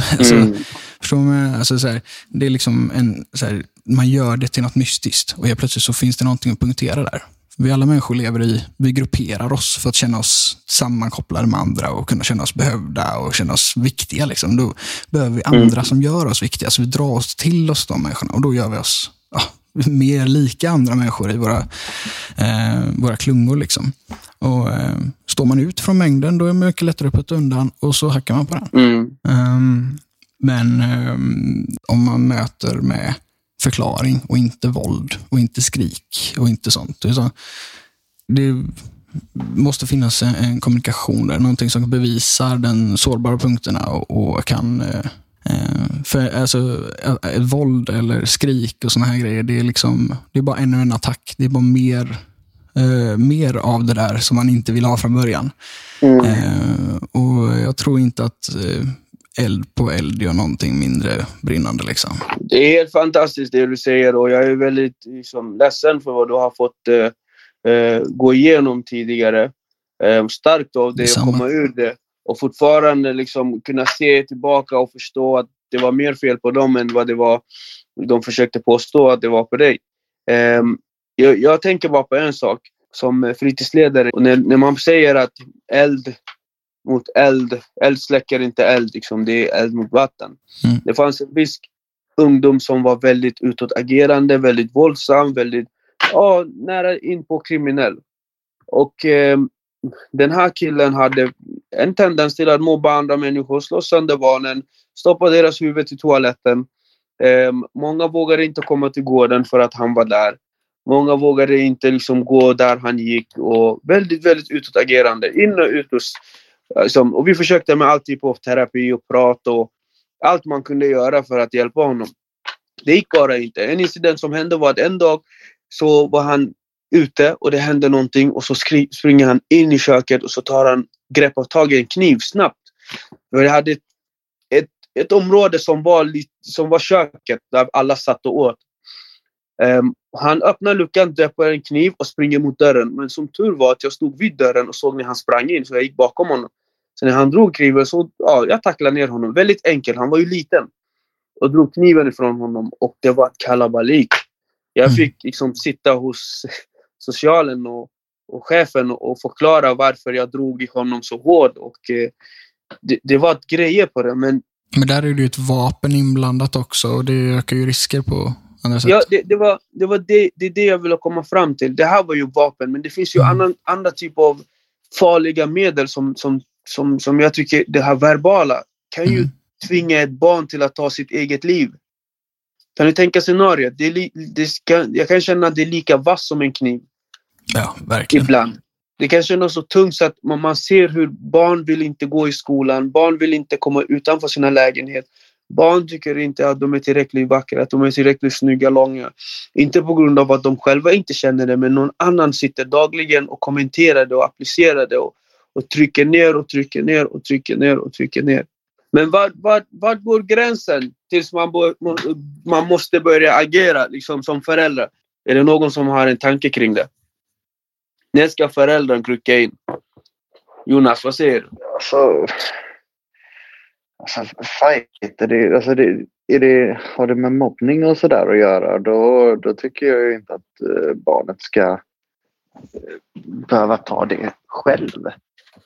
Alltså, mm. förstår? Alltså, så här, det är liksom en, så här, man gör det till något mystiskt och helt plötsligt så finns det någonting att punktera där. Vi alla människor lever i, vi grupperar oss för att känna oss sammankopplade med andra och kunna känna oss behövda och känna oss viktiga. Liksom. Då behöver vi andra mm. som gör oss viktiga, så vi drar oss till oss de människorna och då gör vi oss ja, mer lika andra människor i våra, eh, våra klungor. Liksom. Och, eh, står man ut från mängden, då är det mycket lättare att putta undan och så hackar man på den. Mm. Um, men um, om man möter med förklaring och inte våld och inte skrik och inte sånt. Det måste finnas en, kommunikation där, någonting som bevisar den sårbara punkterna och, och kan eh, eh för alltså, ett våld eller skrik och såna här grejer, det är, liksom, det är bara ännu en attack. Det är bara mer, eh, mer av det där som man inte vill ha från början. Mm. Eh, och Jag tror inte att eh, eld på eld gör någonting mindre brinnande. Liksom. Det är helt fantastiskt det du säger och jag är väldigt liksom, ledsen för vad du har fått eh, eh gå igenom tidigare. Eh, starkt av det att komma ur det och fortfarande liksom kunna se tillbaka och förstå att det var mer fel på dem än vad det var de försökte påstå att det var på dig. Eh, jag, jag tänker bara på en sak som fritidsledare. När, när man säger att eld mot eld. Eld släcker inte eld, liksom. det är eld mot vatten. Mm. Det fanns en viss ungdom som var väldigt utåtagerande, väldigt våldsam, väldigt ja, nära in på kriminell. Och eh, den här killen hade en tendens till att mobba andra människor, slå sönder barnen, stoppa deras huvud i toaletten. Eh, många vågade inte komma till gården för att han var där. Många vågade inte liksom gå där han gick och väldigt, väldigt utåtagerande. In och ut hos Eh, som, och vi försökte med all typ av terapi och prat och allt man kunde göra för att hjälpa honom. Det gick bara inte. En incident som hände var att en dag så var han ute och det hände någonting och så springer han in i köket och så tar han grepp av tag i en kniv snabbt. Vi hade ett, ett, ett område som var, som var köket där alla satt och åt. Um, han öppnar luckan, döper en kniv och springer mot dörren. Men som tur var att jag stod vid dörren och såg när han sprang in så jag gick bakom honom. Så när han drog kniven så ja, jag tacklade ner honom. Väldigt enkelt. Han var ju liten. Och drog kniven ifrån honom och det var ett kalabalik. Jag mm. fick liksom sitta hos socialen och, och chefen och, och förklara varför jag drog i honom så hårt. Och, eh, det, det, var ett grejer på det. Men, men där är det ju ett vapen inblandat också och det ökar ju risker på andra sätt. Ja, det, det var, det, var det, det, det jag ville komma fram till. Det här var ju vapen, men det finns ju mm. annan, andra typer av farliga medel som, som som, som jag tycker, det här verbala kan ju mm. tvinga ett barn till att ta sitt eget liv. Kan du tänka scenariot? Det, li, det ska, jag kan känna att det är lika vass som en kniv. Ja, verkligen. Ibland. Det kan kännas så tungt så att man, man ser hur barn vill inte gå i skolan. Barn vill inte komma utanför sina lägenheter. Barn tycker inte att de är tillräckligt vackra, att de är tillräckligt snygga, långa. Inte på grund av att de själva inte känner det, men någon annan sitter dagligen och kommenterar det och applicerar det och och trycker ner och trycker ner och trycker ner och trycker ner. Men vart var, var går gränsen tills man, bör, man måste börja agera liksom, som förälder? Är det någon som har en tanke kring det? När ska föräldern krycka in? Jonas, vad säger du? Alltså, Alltså, fight, är det, alltså det, är det, har det med mobbning och sådär att göra då, då tycker jag ju inte att eh, barnet ska eh, behöva ta det själv.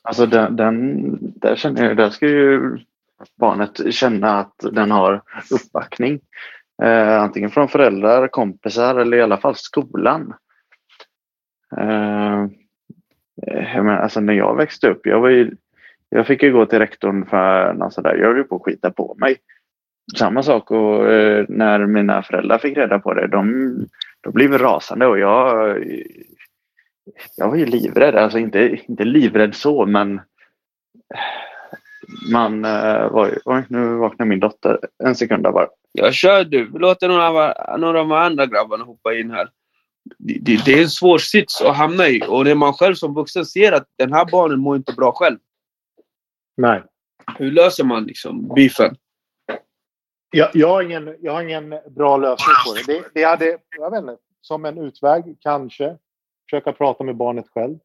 Alltså den, den, där, känner jag, där ska ju barnet känna att den har uppbackning. Eh, antingen från föräldrar, kompisar eller i alla fall skolan. Eh, eh jag menar, alltså när jag växte upp, jag, var ju, jag fick ju gå till rektorn för något sådär. Jag höll ju på att skita på mig. Samma sak och, eh, när mina föräldrar fick reda på det. De, de blev rasande och jag, jag var ju livrädd. Alltså inte, inte livrädd så men man eh, var ju... Oj, nu vaknar min dotter. En sekund där bara. Jag kör du. Vi låter några av, några av de andra grabbarna hoppa in här. Det, det, det är en svår sits att hamna i. Och när man själv som vuxen ser att den här barnen mår inte bra själv. Nej. Hur löser man liksom beefen? Jag, jag, har ingen, jag har ingen bra lösning på det. Det, det hade, jag vet inte, som en utväg kanske, försöka prata med barnet själv.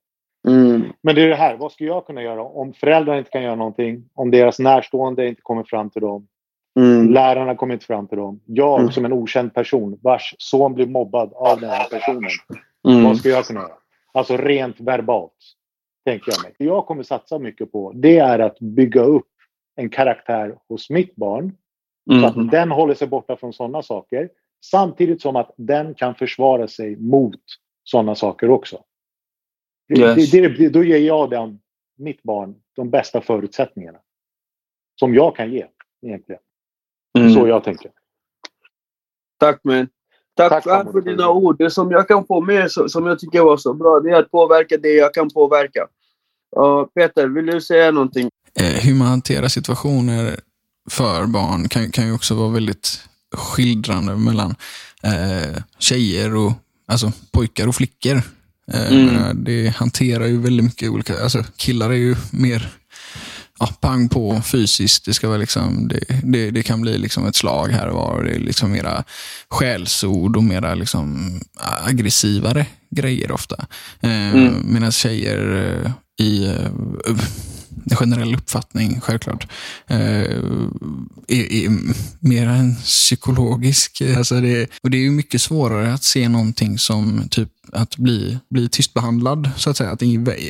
Mm. Men det är det här, vad ska jag kunna göra om föräldrarna inte kan göra någonting? Om deras närstående inte kommer fram till dem? Mm. Lärarna kommer inte fram till dem. Jag Mm. som en okänd person vars son blir mobbad av den här personen. Mm. Vad ska jag kunna göra? Alltså rent verbalt, tänker jag mig. Det jag kommer satsa mycket på, det är att bygga upp en karaktär hos mitt barn. Så Mm. att den håller sig borta från sådana saker. Samtidigt som att den kan försvara sig mot sådana saker också. Det- Yes. Det, det, då ger jag den, mitt barn de bästa förutsättningarna. Som jag kan ge, egentligen. Mm. Så jag tänker. Tack man. Tack, Tack, för, för dina ord. Det som jag kan få med, som jag tycker var så bra, det är att påverka det jag kan påverka. Uh, Peter, vill du säga någonting? Eh, hur man hanterar situationer för barn kan, kan ju också vara väldigt skildrande mellan eh, tjejer och alltså pojkar och flickor. Eh, Mm. Det hanterar ju väldigt mycket olika, alltså killar är ju mer ja, pang på fysiskt. Det, ska vara liksom, det, det, det kan bli liksom ett slag här och var. Det är liksom mera skällsord och mera liksom aggressivare grejer ofta. Eh, Mm. Medan tjejer eh, i generell uppfattning, självklart, eh, är, är mer en psykologisk. eh, Alltså det, och det är ju mycket svårare att se någonting som typ att bli, bli tystbehandlad, så att säga. Att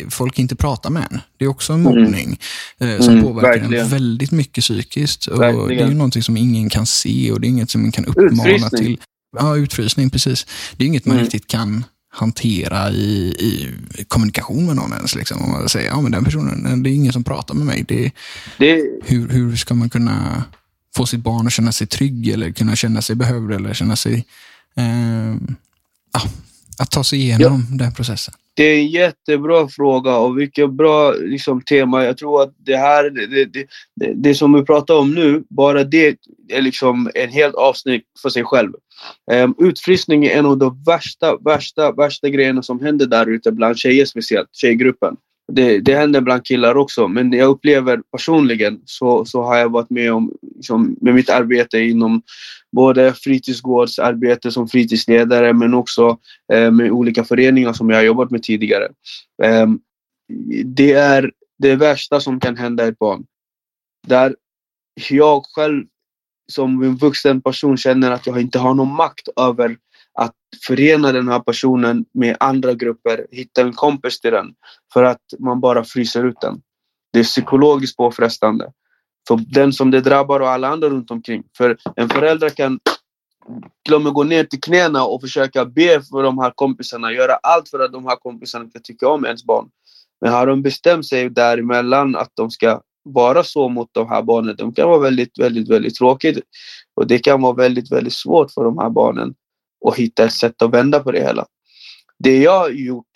folk inte pratar med en. Det är också en Mm. mobbning eh, som Mm, påverkar verkligen. en väldigt mycket psykiskt. Och det är ju någonting som ingen kan se och det är inget som man kan uppmana Utfrysning. till. Ja, utfrysning, precis. Det är inget man Mm. riktigt kan hantera i, i kommunikation med någon ens. Liksom. Om man säger, ja men den personen, det är ingen som pratar med mig. Det, Det, hur, hur ska man kunna få sitt barn att känna sig trygg eller kunna känna sig behövd eller känna sig... Eh, ja, att ta sig igenom den processen. det är en jättebra fråga och vilket bra liksom, tema. Jag tror att det här, det, det, det, det som vi pratar om nu, bara det är liksom en helt avsnitt för sig själv. Um, utfrysning är en av de värsta, värsta, värsta grejerna som händer där ute bland tjejer speciellt, tjejgruppen. Det, det händer bland killar också, men jag upplever personligen så, så har jag varit med om liksom, med mitt arbete inom både fritidsgårdsarbete som fritidsledare men också eh, med olika föreningar som jag har jobbat med tidigare. Eh, det är det värsta som kan hända ett barn. Där jag själv som en vuxen person känner att jag inte har någon makt över att förena den här personen med andra grupper, hitta en kompis till den. För att man bara fryser ut den. Det är psykologiskt påfrestande. För den som det drabbar och alla andra runt omkring. För en förälder kan till och med gå ner till knäna och försöka be för de här kompisarna, göra allt för att de här kompisarna ska tycka om ens barn. Men har de bestämt sig däremellan att de ska vara så mot de här barnen, de kan vara väldigt, väldigt, väldigt tråkigt. Och det kan vara väldigt, väldigt svårt för de här barnen att hitta ett sätt att vända på det hela. Det jag har gjort,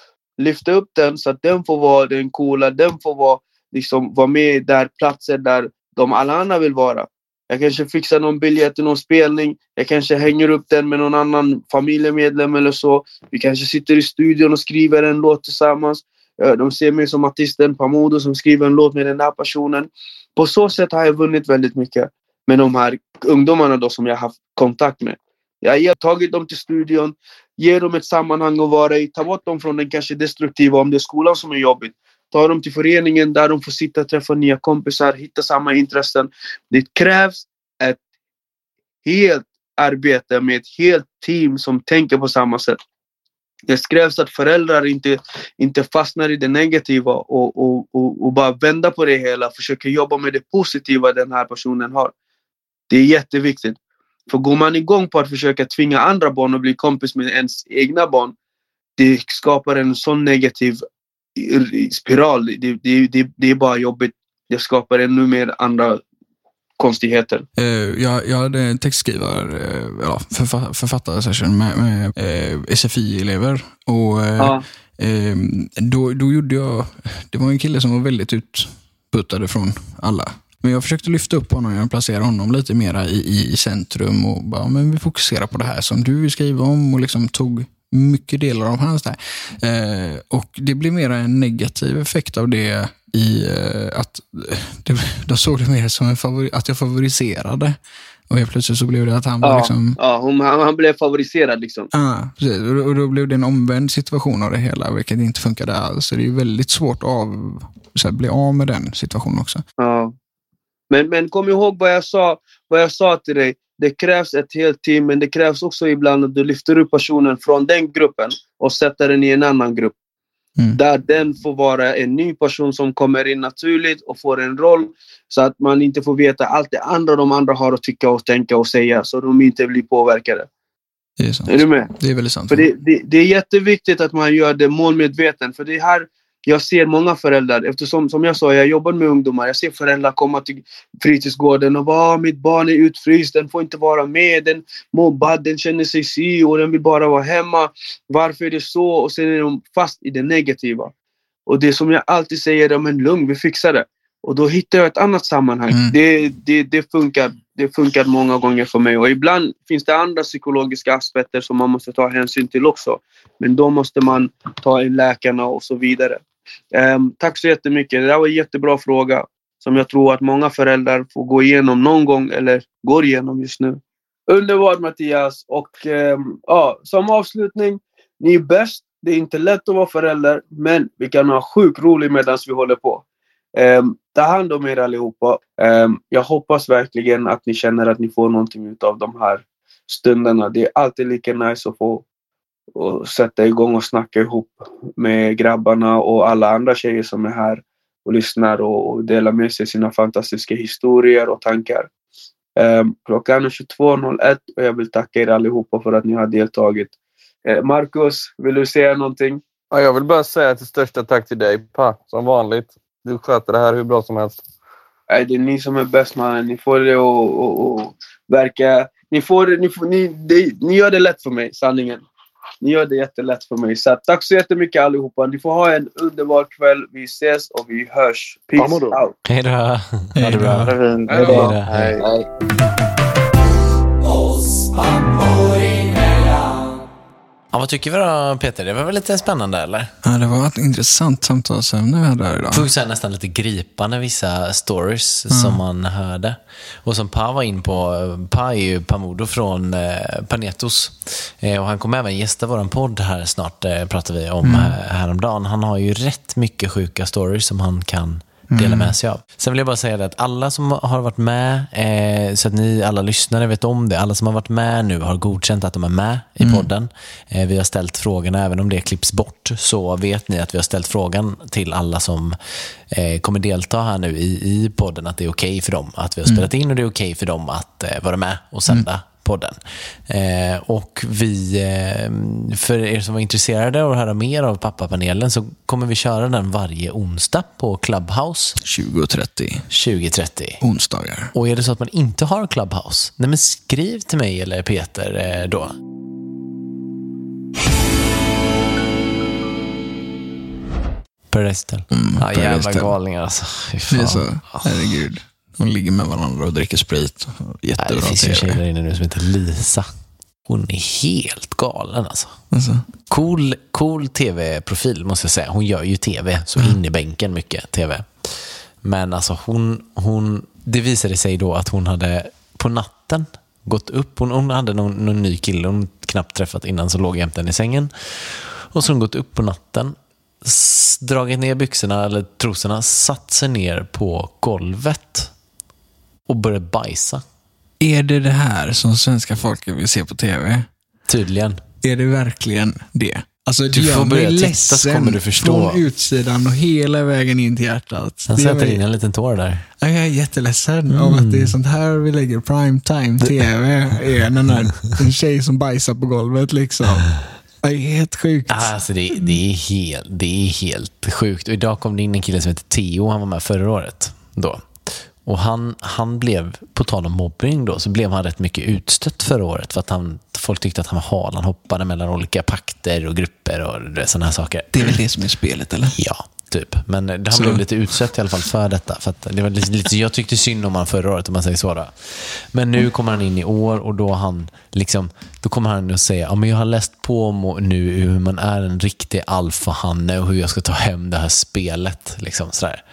lyfta upp den så att den får vara den coola, den får vara, liksom, vara med där platser där de alla andra vill vara. Jag kanske fixar någon biljett till någon spelning. Jag kanske hänger upp den med någon annan familjemedlem eller så. Vi kanske sitter i studion och skriver en låt tillsammans. Eh, de ser mig som artisten Pamodo som skriver en låt med den där personen. På så sätt har jag vunnit väldigt mycket med de här ungdomarna då som jag haft kontakt med. Jag har tagit dem till studion, ger dem ett sammanhang att vara i, ta bort dem från den kanske destruktiva, om det är skolan som är jobbigt. ta dem till föreningen där de får sitta och träffa nya kompisar, hitta samma intressen. Det krävs ett helt arbete med ett helt team som tänker på samma sätt. Det krävs att föräldrar inte, inte fastnar i det negativa och, och, och, och bara vända på det hela. Försöker jobba med det positiva den här personen har. Det är jätteviktigt. För går man igång på att försöka tvinga andra barn att bli kompis med ens egna barn. Det skapar en sån negativ spiral. Det, det, det, det är bara jobbigt. Det skapar ännu mer andra konstigheter. Eh, jag, jag hade en textskrivare, eh, ja, förfa- författarsession med, med eh, SFI-elever. Och eh, då, då gjorde jag, det var en kille som var väldigt utputtad från alla. Men jag försökte lyfta upp honom, jag placerade honom lite mera i, i, i centrum och bara, men vi fokuserar på det här som du vill skriva om och liksom tog mycket delar av hans där. Eh, och det blev mera en negativ effekt av det i eh, att det, de såg det mer som en favori, att jag favoriserade. Och helt plötsligt så blev det att han var Ja, liksom... ja, hon, han, han blev favoriserad liksom. Ja, precis. Och, då- och då blev det en omvänd situation av det hela, vilket inte funkade alls. Så det är ju väldigt svårt att av, här, bli av med den situationen också. Ja. Men, men kom ihåg vad jag, sa, vad jag sa till dig. Det krävs ett helt team, men det krävs också ibland att du lyfter upp personen från den gruppen och sätter den i en annan grupp. Mm. Där den får vara en ny person som kommer in naturligt och får en roll. Så att man inte får veta allt det andra de andra har att tycka och tänka och säga. Så de inte blir påverkade. Det är sant. Är du med? Det är väldigt sant. För det, det, det är jätteviktigt att man gör det målmedveten. För det är här jag ser många föräldrar, eftersom som jag sa, jag jobbar med ungdomar. Jag ser föräldrar komma till fritidsgården och bara "Ah, mitt barn är utfryst, den får inte vara med, den mobbad, den känner sig si och den vill bara vara hemma. Varför är det så? Och sen är de fast i det negativa. Och det som jag alltid säger, ja, men lugn, vi fixar det. Och då hittar jag ett annat sammanhang. Mm. Det, det, det, funkar, det funkar många gånger för mig. Och ibland finns det andra psykologiska aspekter som man måste ta hänsyn till också. Men då måste man ta in läkarna och så vidare. Ehm, tack så jättemycket. Det där var en jättebra fråga. Som jag tror att många föräldrar får gå igenom någon gång eller går igenom just nu. Underbart Mattias. Och ehm, ja, som avslutning. Ni är bäst. Det är inte lätt att vara förälder. Men vi kan ha sjukt roligt medan vi håller på. Um, ta hand om er allihopa. Um, jag hoppas verkligen att ni känner att ni får någonting av de här stunderna. Det är alltid lika nice att få och sätta igång och snacka ihop med grabbarna och alla andra tjejer som är här och lyssnar och, delar med sig sina fantastiska historier och tankar. Um, klockan är 22.01 och jag vill tacka er allihopa för att ni har deltagit. Eh, Marcus, vill du säga någonting? Ja, jag vill bara säga till största tack till dig, Pa. Som vanligt. Du sköter det här hur bra som helst. Nej, det är ni som är bäst mannen. Ni får det att verka... Ni, får, ni, får, ni, det, ni gör det lätt för mig, sanningen. Ni gör det jättelätt för mig. Så tack så jättemycket allihopa. Ni får ha en underbar kväll. Vi ses och vi hörs. Peace out. Hej då. Ha det bra. Hej då. Hej. Ja, vad tycker vi då Peter? Det var väl lite spännande eller? Ja, det var ett intressant samtalsämne vi hade här idag. Så här nästan lite gripande vissa stories som man hörde. Och som Pa var in på, Pa är ju Pamodo från eh, Panetos. Eh, och han kommer även gästa vår podd här snart, eh, pratar vi om mm. häromdagen. Han har ju rätt mycket sjuka stories som han kan dela med sig av. Sen vill jag bara säga det att alla som har varit med, eh, så att ni alla lyssnare vet om det, alla som har varit med nu har godkänt att de är med i podden. Eh, vi har ställt frågorna, även om det klipps bort, så vet ni att vi har ställt frågan till alla som eh, kommer delta här nu i, i podden, att det är okej för dem att vi har spelat in och det är okej för dem att eh, vara med och sända podden. Eh, och vi, eh, för er som var intresserade av att höra mer av pappapanelen så kommer vi köra den varje onsdag på Clubhouse 20.30 2030. onsdagar. Och är det så att man inte har Clubhouse, nej men skriv till mig eller Peter eh, då. Paradise Hotel. Mm, ja, jävla galningar alltså. Det är så, herregud. De ligger med varandra och dricker sprit. Jättebra det finns ju en tjej där inne nu som heter Lisa. Hon är helt galen alltså. Alltså, Cool, cool tv-profil måste jag säga. Hon gör ju tv, så in i bänken mycket tv. Men alltså hon, hon, det visade sig då att hon hade på natten gått upp. Hon, hon hade någon, någon ny kille hon knappt träffat innan som låg jämte henne i sängen. Och så hon gått upp på natten, dragit ner byxorna eller trosorna, satt sig ner på golvet och började bajsa. Är det det här som svenska folket vill se på tv? Tydligen. Är det verkligen det? Alltså, det Du får mig börja titta så kommer du förstå. från utsidan och hela vägen in till hjärtat. Han sätter in en liten tår där. Ja, Jag är jätteledsen Mm. av att det är sånt här vi lägger prime time tv. Är den här, en tjej som bajsar på golvet liksom. Det är helt sjukt. Alltså det, det, är helt, det är helt sjukt. Och idag kom det in en kille som heter Theo. Han var med förra året. Då. Och han, han blev, på tal om mobbning då, så blev han rätt mycket utstött förra året. För att han, folk tyckte att han var hal. Han hoppade mellan olika pakter och grupper och sådana här saker. Det är väl det som är spelet eller? Ja, typ. Men han Så- blev lite utsatt i alla fall för detta. För det var lite, lite, jag tyckte synd om honom förra året, om man säger så. Då. Men nu kommer han in i år och då, han liksom, då kommer han att säga ja, men jag har läst på om nu hur man är en riktig alfahanne och hur jag ska ta hem det här spelet. Liksom, sådär.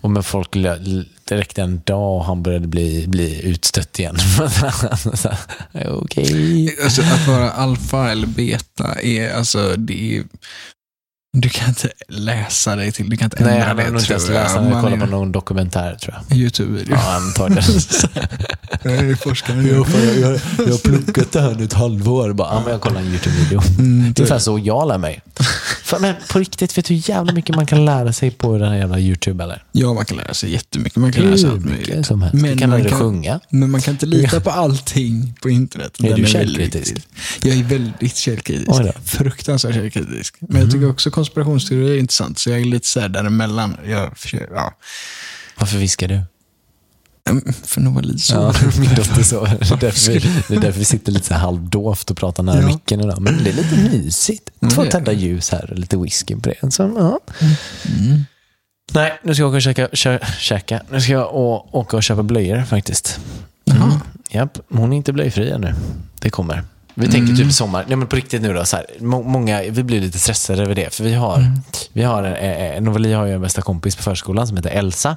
Och men folk, det räckte en dag och han började bli, bli utstött igen. Okej. Alltså, att vara alfa eller beta är, alltså, det är, du kan inte läsa dig till, du kan inte ändra Nej, han det nog inte ens jag. läst. Han kollat på någon dokumentär tror jag. Youtube-video. Ja, antagligen. Jag är forskare. Jag, jag, jag, jag har pluggat det här nu ett halvår. Bara, ja, men jag kollar en YouTube-video. Mm, Det är typ. ungefär så jag lär mig. För, men på riktigt, vet du hur jävla mycket man kan lära sig på den här jävla YouTube? Eller? Ja, man kan lära sig jättemycket. Man kan lära sig allt möjligt. som helst. du kan lära dig sjunga. Men man kan inte lita på allting på internet. Är Den du källkritisk? Jag är väldigt källkritisk. Mhm. Fruktansvärt källkritisk. Men jag tycker också konspirationsteorier är intressant, så jag är lite så här däremellan. Jag försöker, ja. Varför viskar du? Mm, För nog var lite så. Ja, min dotter så. Det är, därför vi, det är därför vi sitter lite så halvdovt och pratar nära Ja. micken idag. Men det är lite mysigt. Mm, Två tända ljus här och lite whisky på det. Så, ja. Mm. Nej, nu ska jag åka och käka. Kä, käka. Nu ska jag åka och köpa blöjor faktiskt. Jaha. Japp, hon är inte blöjfri ännu. Det kommer. Vi tänker typ sommar. Nej men på riktigt nu då. Så här, må, många, vi blir lite stressade över det. För vi har, vi har eh, Novali har ju en bästa kompis på förskolan som heter Elsa.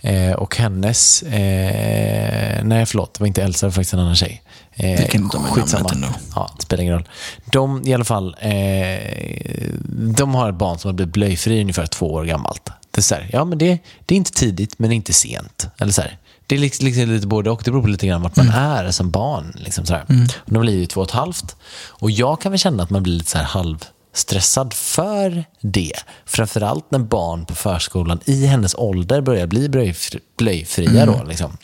Eh, och hennes, eh, nej förlåt, det var inte Elsa, det var faktiskt en annan tjej. Eh, Det kan inte ha med namnet ändå. Ja, det spelar ingen roll. De i alla fall, eh, de har ett barn som har blivit blöjfri ungefär två år gammalt. Det är, så här, ja, men det, det är inte tidigt, men inte sent. Eller så här, det är liksom, liksom lite både och. Det beror på lite grann vart man är som barn. Liksom så här. Och de blir ju två och ett halvt. Och jag kan väl känna att man blir lite så här halvstressad för det. Framförallt när barn på förskolan i hennes ålder börjar bli blöjfri, blöjfria. Då, liksom.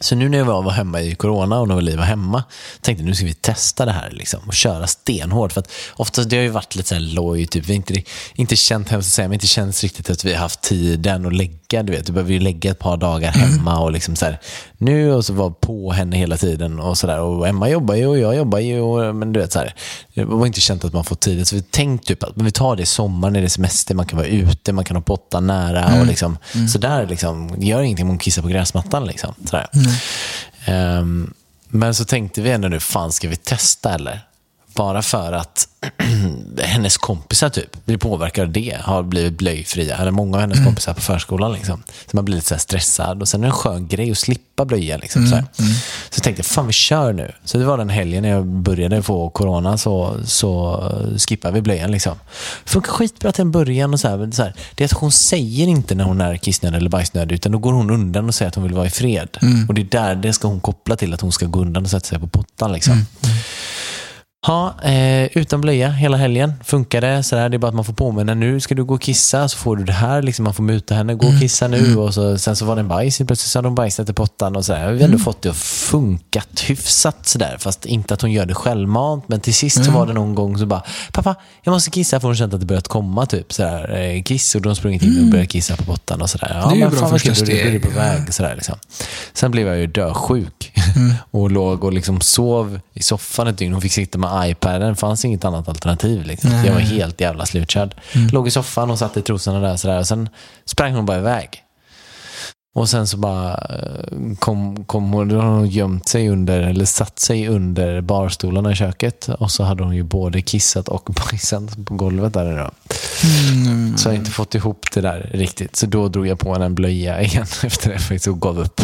Så nu när jag var, hemma i corona och Novali var hemma, tänkte jag nu ska vi testa det här liksom, och köra stenhårt. För att oftast det har ju varit lite så här loj, typ. vi har inte, inte känt, hemskt att säga, men inte känns riktigt att vi har haft tiden att lägga. Du vet, du behöver ju lägga ett par dagar hemma och liksom så här, nu och så vara på henne hela tiden och sådär. Och Emma jobbar ju och jag jobbar ju, och, men du vet så här, det var inte känt att man får tid. Så vi tänkte typ att men vi tar det i sommar när det är semester, man kan vara ute, man kan ha pottan nära och liksom, så där liksom, gör ingenting om hon kissar på gräsmattan liksom. Sådär. Ehm, men så tänkte vi ändå nu, fan ska vi testa eller? Bara för att hennes kompisar typ blir påverkade av det, har blivit blöjfria. Eller många av hennes kompisar på förskolan. Liksom. Så man blir lite så stressad. Och sen är det en skön grej att slippa blöja. Liksom, så, här. så jag tänkte, fan vi kör nu. Så det var den helgen när jag började få corona så, så skippade vi blöjan. Liksom. Funkar skitbra till en början. Och så här, så här, det är att hon säger inte när hon är kissnödig eller bajsnödig. Utan då går hon undan och säger att hon vill vara i fred. Och det är där det ska hon koppla till att hon ska gå undan och sätta sig på pottan. Liksom. Ja, eh, utan blöja hela helgen. Funkar det? Sådär, det är bara att man får påminna. Nu ska du gå och kissa, så får du det här. Liksom, man får muta henne. Gå och kissa nu. Och så, sen så var det en bajs. Plötsligt så hade hon bajsat i pottan. Och sådär. Vi har ändå fått det att funkat hyfsat. Sådär. Fast inte att hon gör det självmant. Men till sist så var det någon gång så bara, pappa, jag måste kissa. För hon kände att det börjat komma typ, sådär, eh, kiss. Och hon sprungit in och börjat kissa på pottan. Och sådär. Ja, Det är ju men bra första det på väg. Sådär, liksom. Sen blev jag ju dösjuk. och låg och liksom sov i soffan ett dygn. Hon fick sitta med iPaden. Fanns inget annat alternativ. Liksom. Jag var helt jävla slutkörd. Låg i soffan och satte i trosorna där. Sådär. Och sen sprang hon bara iväg. Och sen så bara eh, kom, kom hon, då hon gömt sig under, eller satt sig under barstolarna i köket. Och så hade hon ju både kissat och bajsat på golvet där idag. Mm. Så jag har inte fått ihop det där riktigt. Så då drog jag på henne en blöja igen efter det faktiskt och gav upp.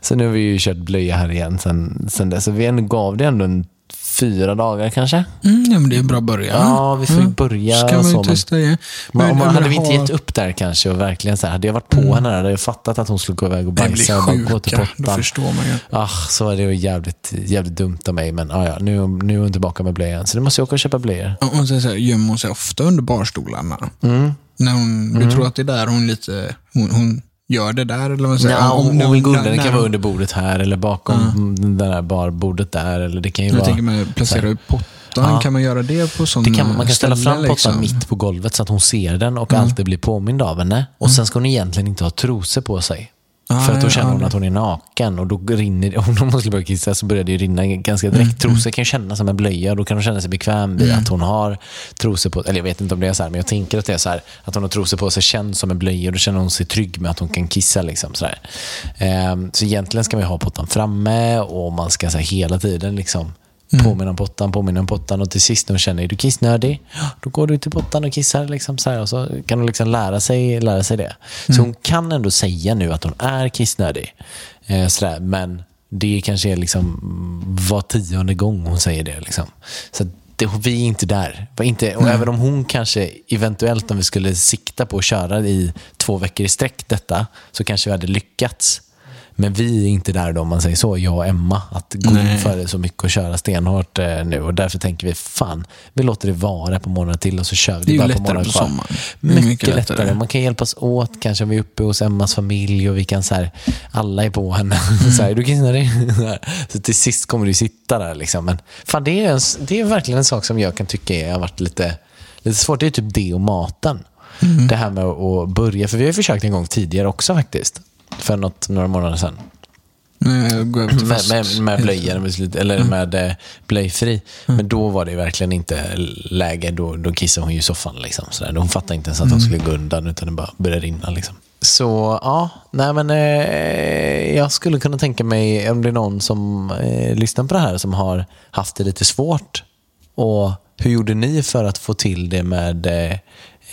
Så nu har vi ju kört blöja här igen sen, sen dess. Så vi gav det ändå en fyra dagar kanske. Mm, ja, men det är en bra början. Ja, vi får ju Mm. börja Ska man så, men- testa det. Men, man, eller hade vi inte gett upp där kanske och verkligen så här, hade jag varit på henne där, hade jag fattat att hon skulle gå iväg och bajsa och bara gå till sjuka. Då pottan. förstår man ju. Ah, så är det ju jävligt, jävligt dumt av mig, men ah, ja, nu, nu är hon tillbaka med blöjan. Så nu måste jag åka och köpa blöjor. Ja, så här, gömmer hon sig ofta under barstolarna? Mm. När hon, Du tror att det är där hon lite, hon, hon gör det där? Eller vad säger? Ja, om, under, det när kan vara under bordet här eller bakom det där barbordet där. Eller det kan ju Jag vara... tänker mig placera ut pottan. Ja. Kan man göra det på sån Det kan, man kan ställa fram pottan liksom? mitt på golvet så att hon ser den och alltid blir påmind av henne. Och sen ska hon egentligen inte ha trosor på sig. Ah, För att då känner hon att hon är naken och då rinner Om hon skulle börja kissa så börjar det rinna ganska Mm, direkt. Trosor kan ju kännas som en blöja och då kan hon känna sig bekväm vid att hon har trosor på Eller jag vet inte om det är så här, men jag tänker att det är så här. Att hon har trosor på sig känns som en blöja och då känner hon sig trygg med att hon kan kissa. Liksom, så, här. Ehm, så egentligen ska man ha pottan framme och man ska så här, hela tiden liksom Påminna om pottan, påminna om pottan och till sist när hon känner, är du kissnödig? Då går du till pottan och kissar. Liksom, så här, och så kan hon liksom lära sig, lära sig det. Så hon kan ändå säga nu att hon är kissnödig. Eh, så där, men det kanske är liksom mm, var tionde gång hon säger det. Liksom. Så det, vi är inte där. Inte, och även om hon kanske eventuellt om vi skulle sikta på att köra i två veckor i sträck detta så kanske vi hade lyckats. Men vi är inte där då, om man säger så, jag och Emma, att gå in för det så mycket och köra stenhårt eh, nu. Och därför tänker vi, fan, vi låter det vara på månader till och så kör vi Det är ju bara månader på kvar. sommaren. Mycket, mycket lättare. lättare. Man kan hjälpas åt, kanske vi är uppe hos Emmas familj och vi kan så här, alla är på henne. Mm. så här, du dig. Så till sist kommer du sitta där liksom. Men fan, det, är en, det är verkligen en sak som jag kan tycka är, har varit lite, lite svårt. Det är typ det och maten. Mm. Det här med att börja, för vi har försökt en gång tidigare också faktiskt. För något, några månader sedan. Nej, Med, med, med med slut- eller med eh, blöjfri. Men då var det verkligen inte läge. Då, då kissade hon ju i soffan. Liksom, sådär. Hon fattade inte ens att hon skulle gå undan, utan det bara började rinna. Liksom. Så ja, nej men eh, jag skulle kunna tänka mig om det är någon som eh, lyssnar på det här som har haft det lite svårt. Och hur gjorde ni för att få till det med eh,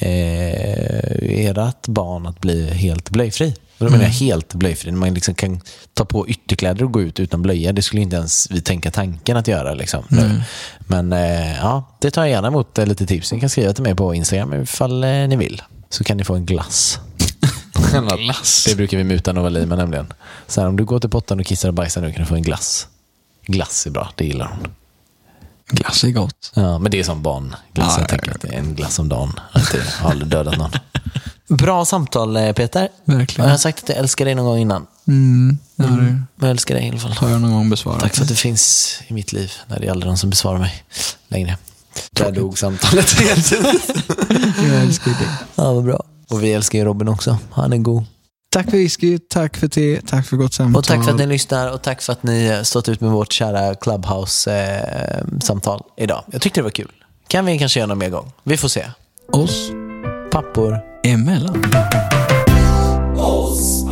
eh, ert barn att bli helt blöjfri? Och då menar jag helt blöjfri. Man liksom kan ta på ytterkläder och gå ut utan blöja. Det skulle inte ens vi tänka tanken att göra. Liksom, nu. Men eh, ja, det tar jag gärna emot eh, lite tips. Ni kan skriva till mig på Instagram ifall eh, ni vill. Så kan ni få en glass. Glass. Det brukar vi muta Novali med nämligen. Så här, om du går till pottan och kissar och bajsar nu kan du få en glass. Glass är bra, det gillar hon. Glass är gott. Ja, men det är som barnglass. Ja, jag ja, tänker ja. att det är en glass om dagen. Att det har aldrig dödat någon. Bra samtal eh, Peter. Verkligen. Jag har sagt att jag älskar dig någon gång innan. Mm, ja, det Men jag älskar dig i alla fall. har jag någon gång besvarat. Tack för att du finns i mitt liv. när det är aldrig någon som besvarar mig längre. Där dog samtalet helt. Jag älskar dig. ja, vad bra. Och vi älskar ju Robin också. Han är god. Tack för whisky, tack för te, tack för gott samtal. Och tack för att ni lyssnar och tack för att ni eh, stått ut med vårt kära Clubhouse-samtal idag. Jag tyckte det var kul. Kan vi kanske göra någon mer gång? Vi får se. Oss Pappor emellan. Oss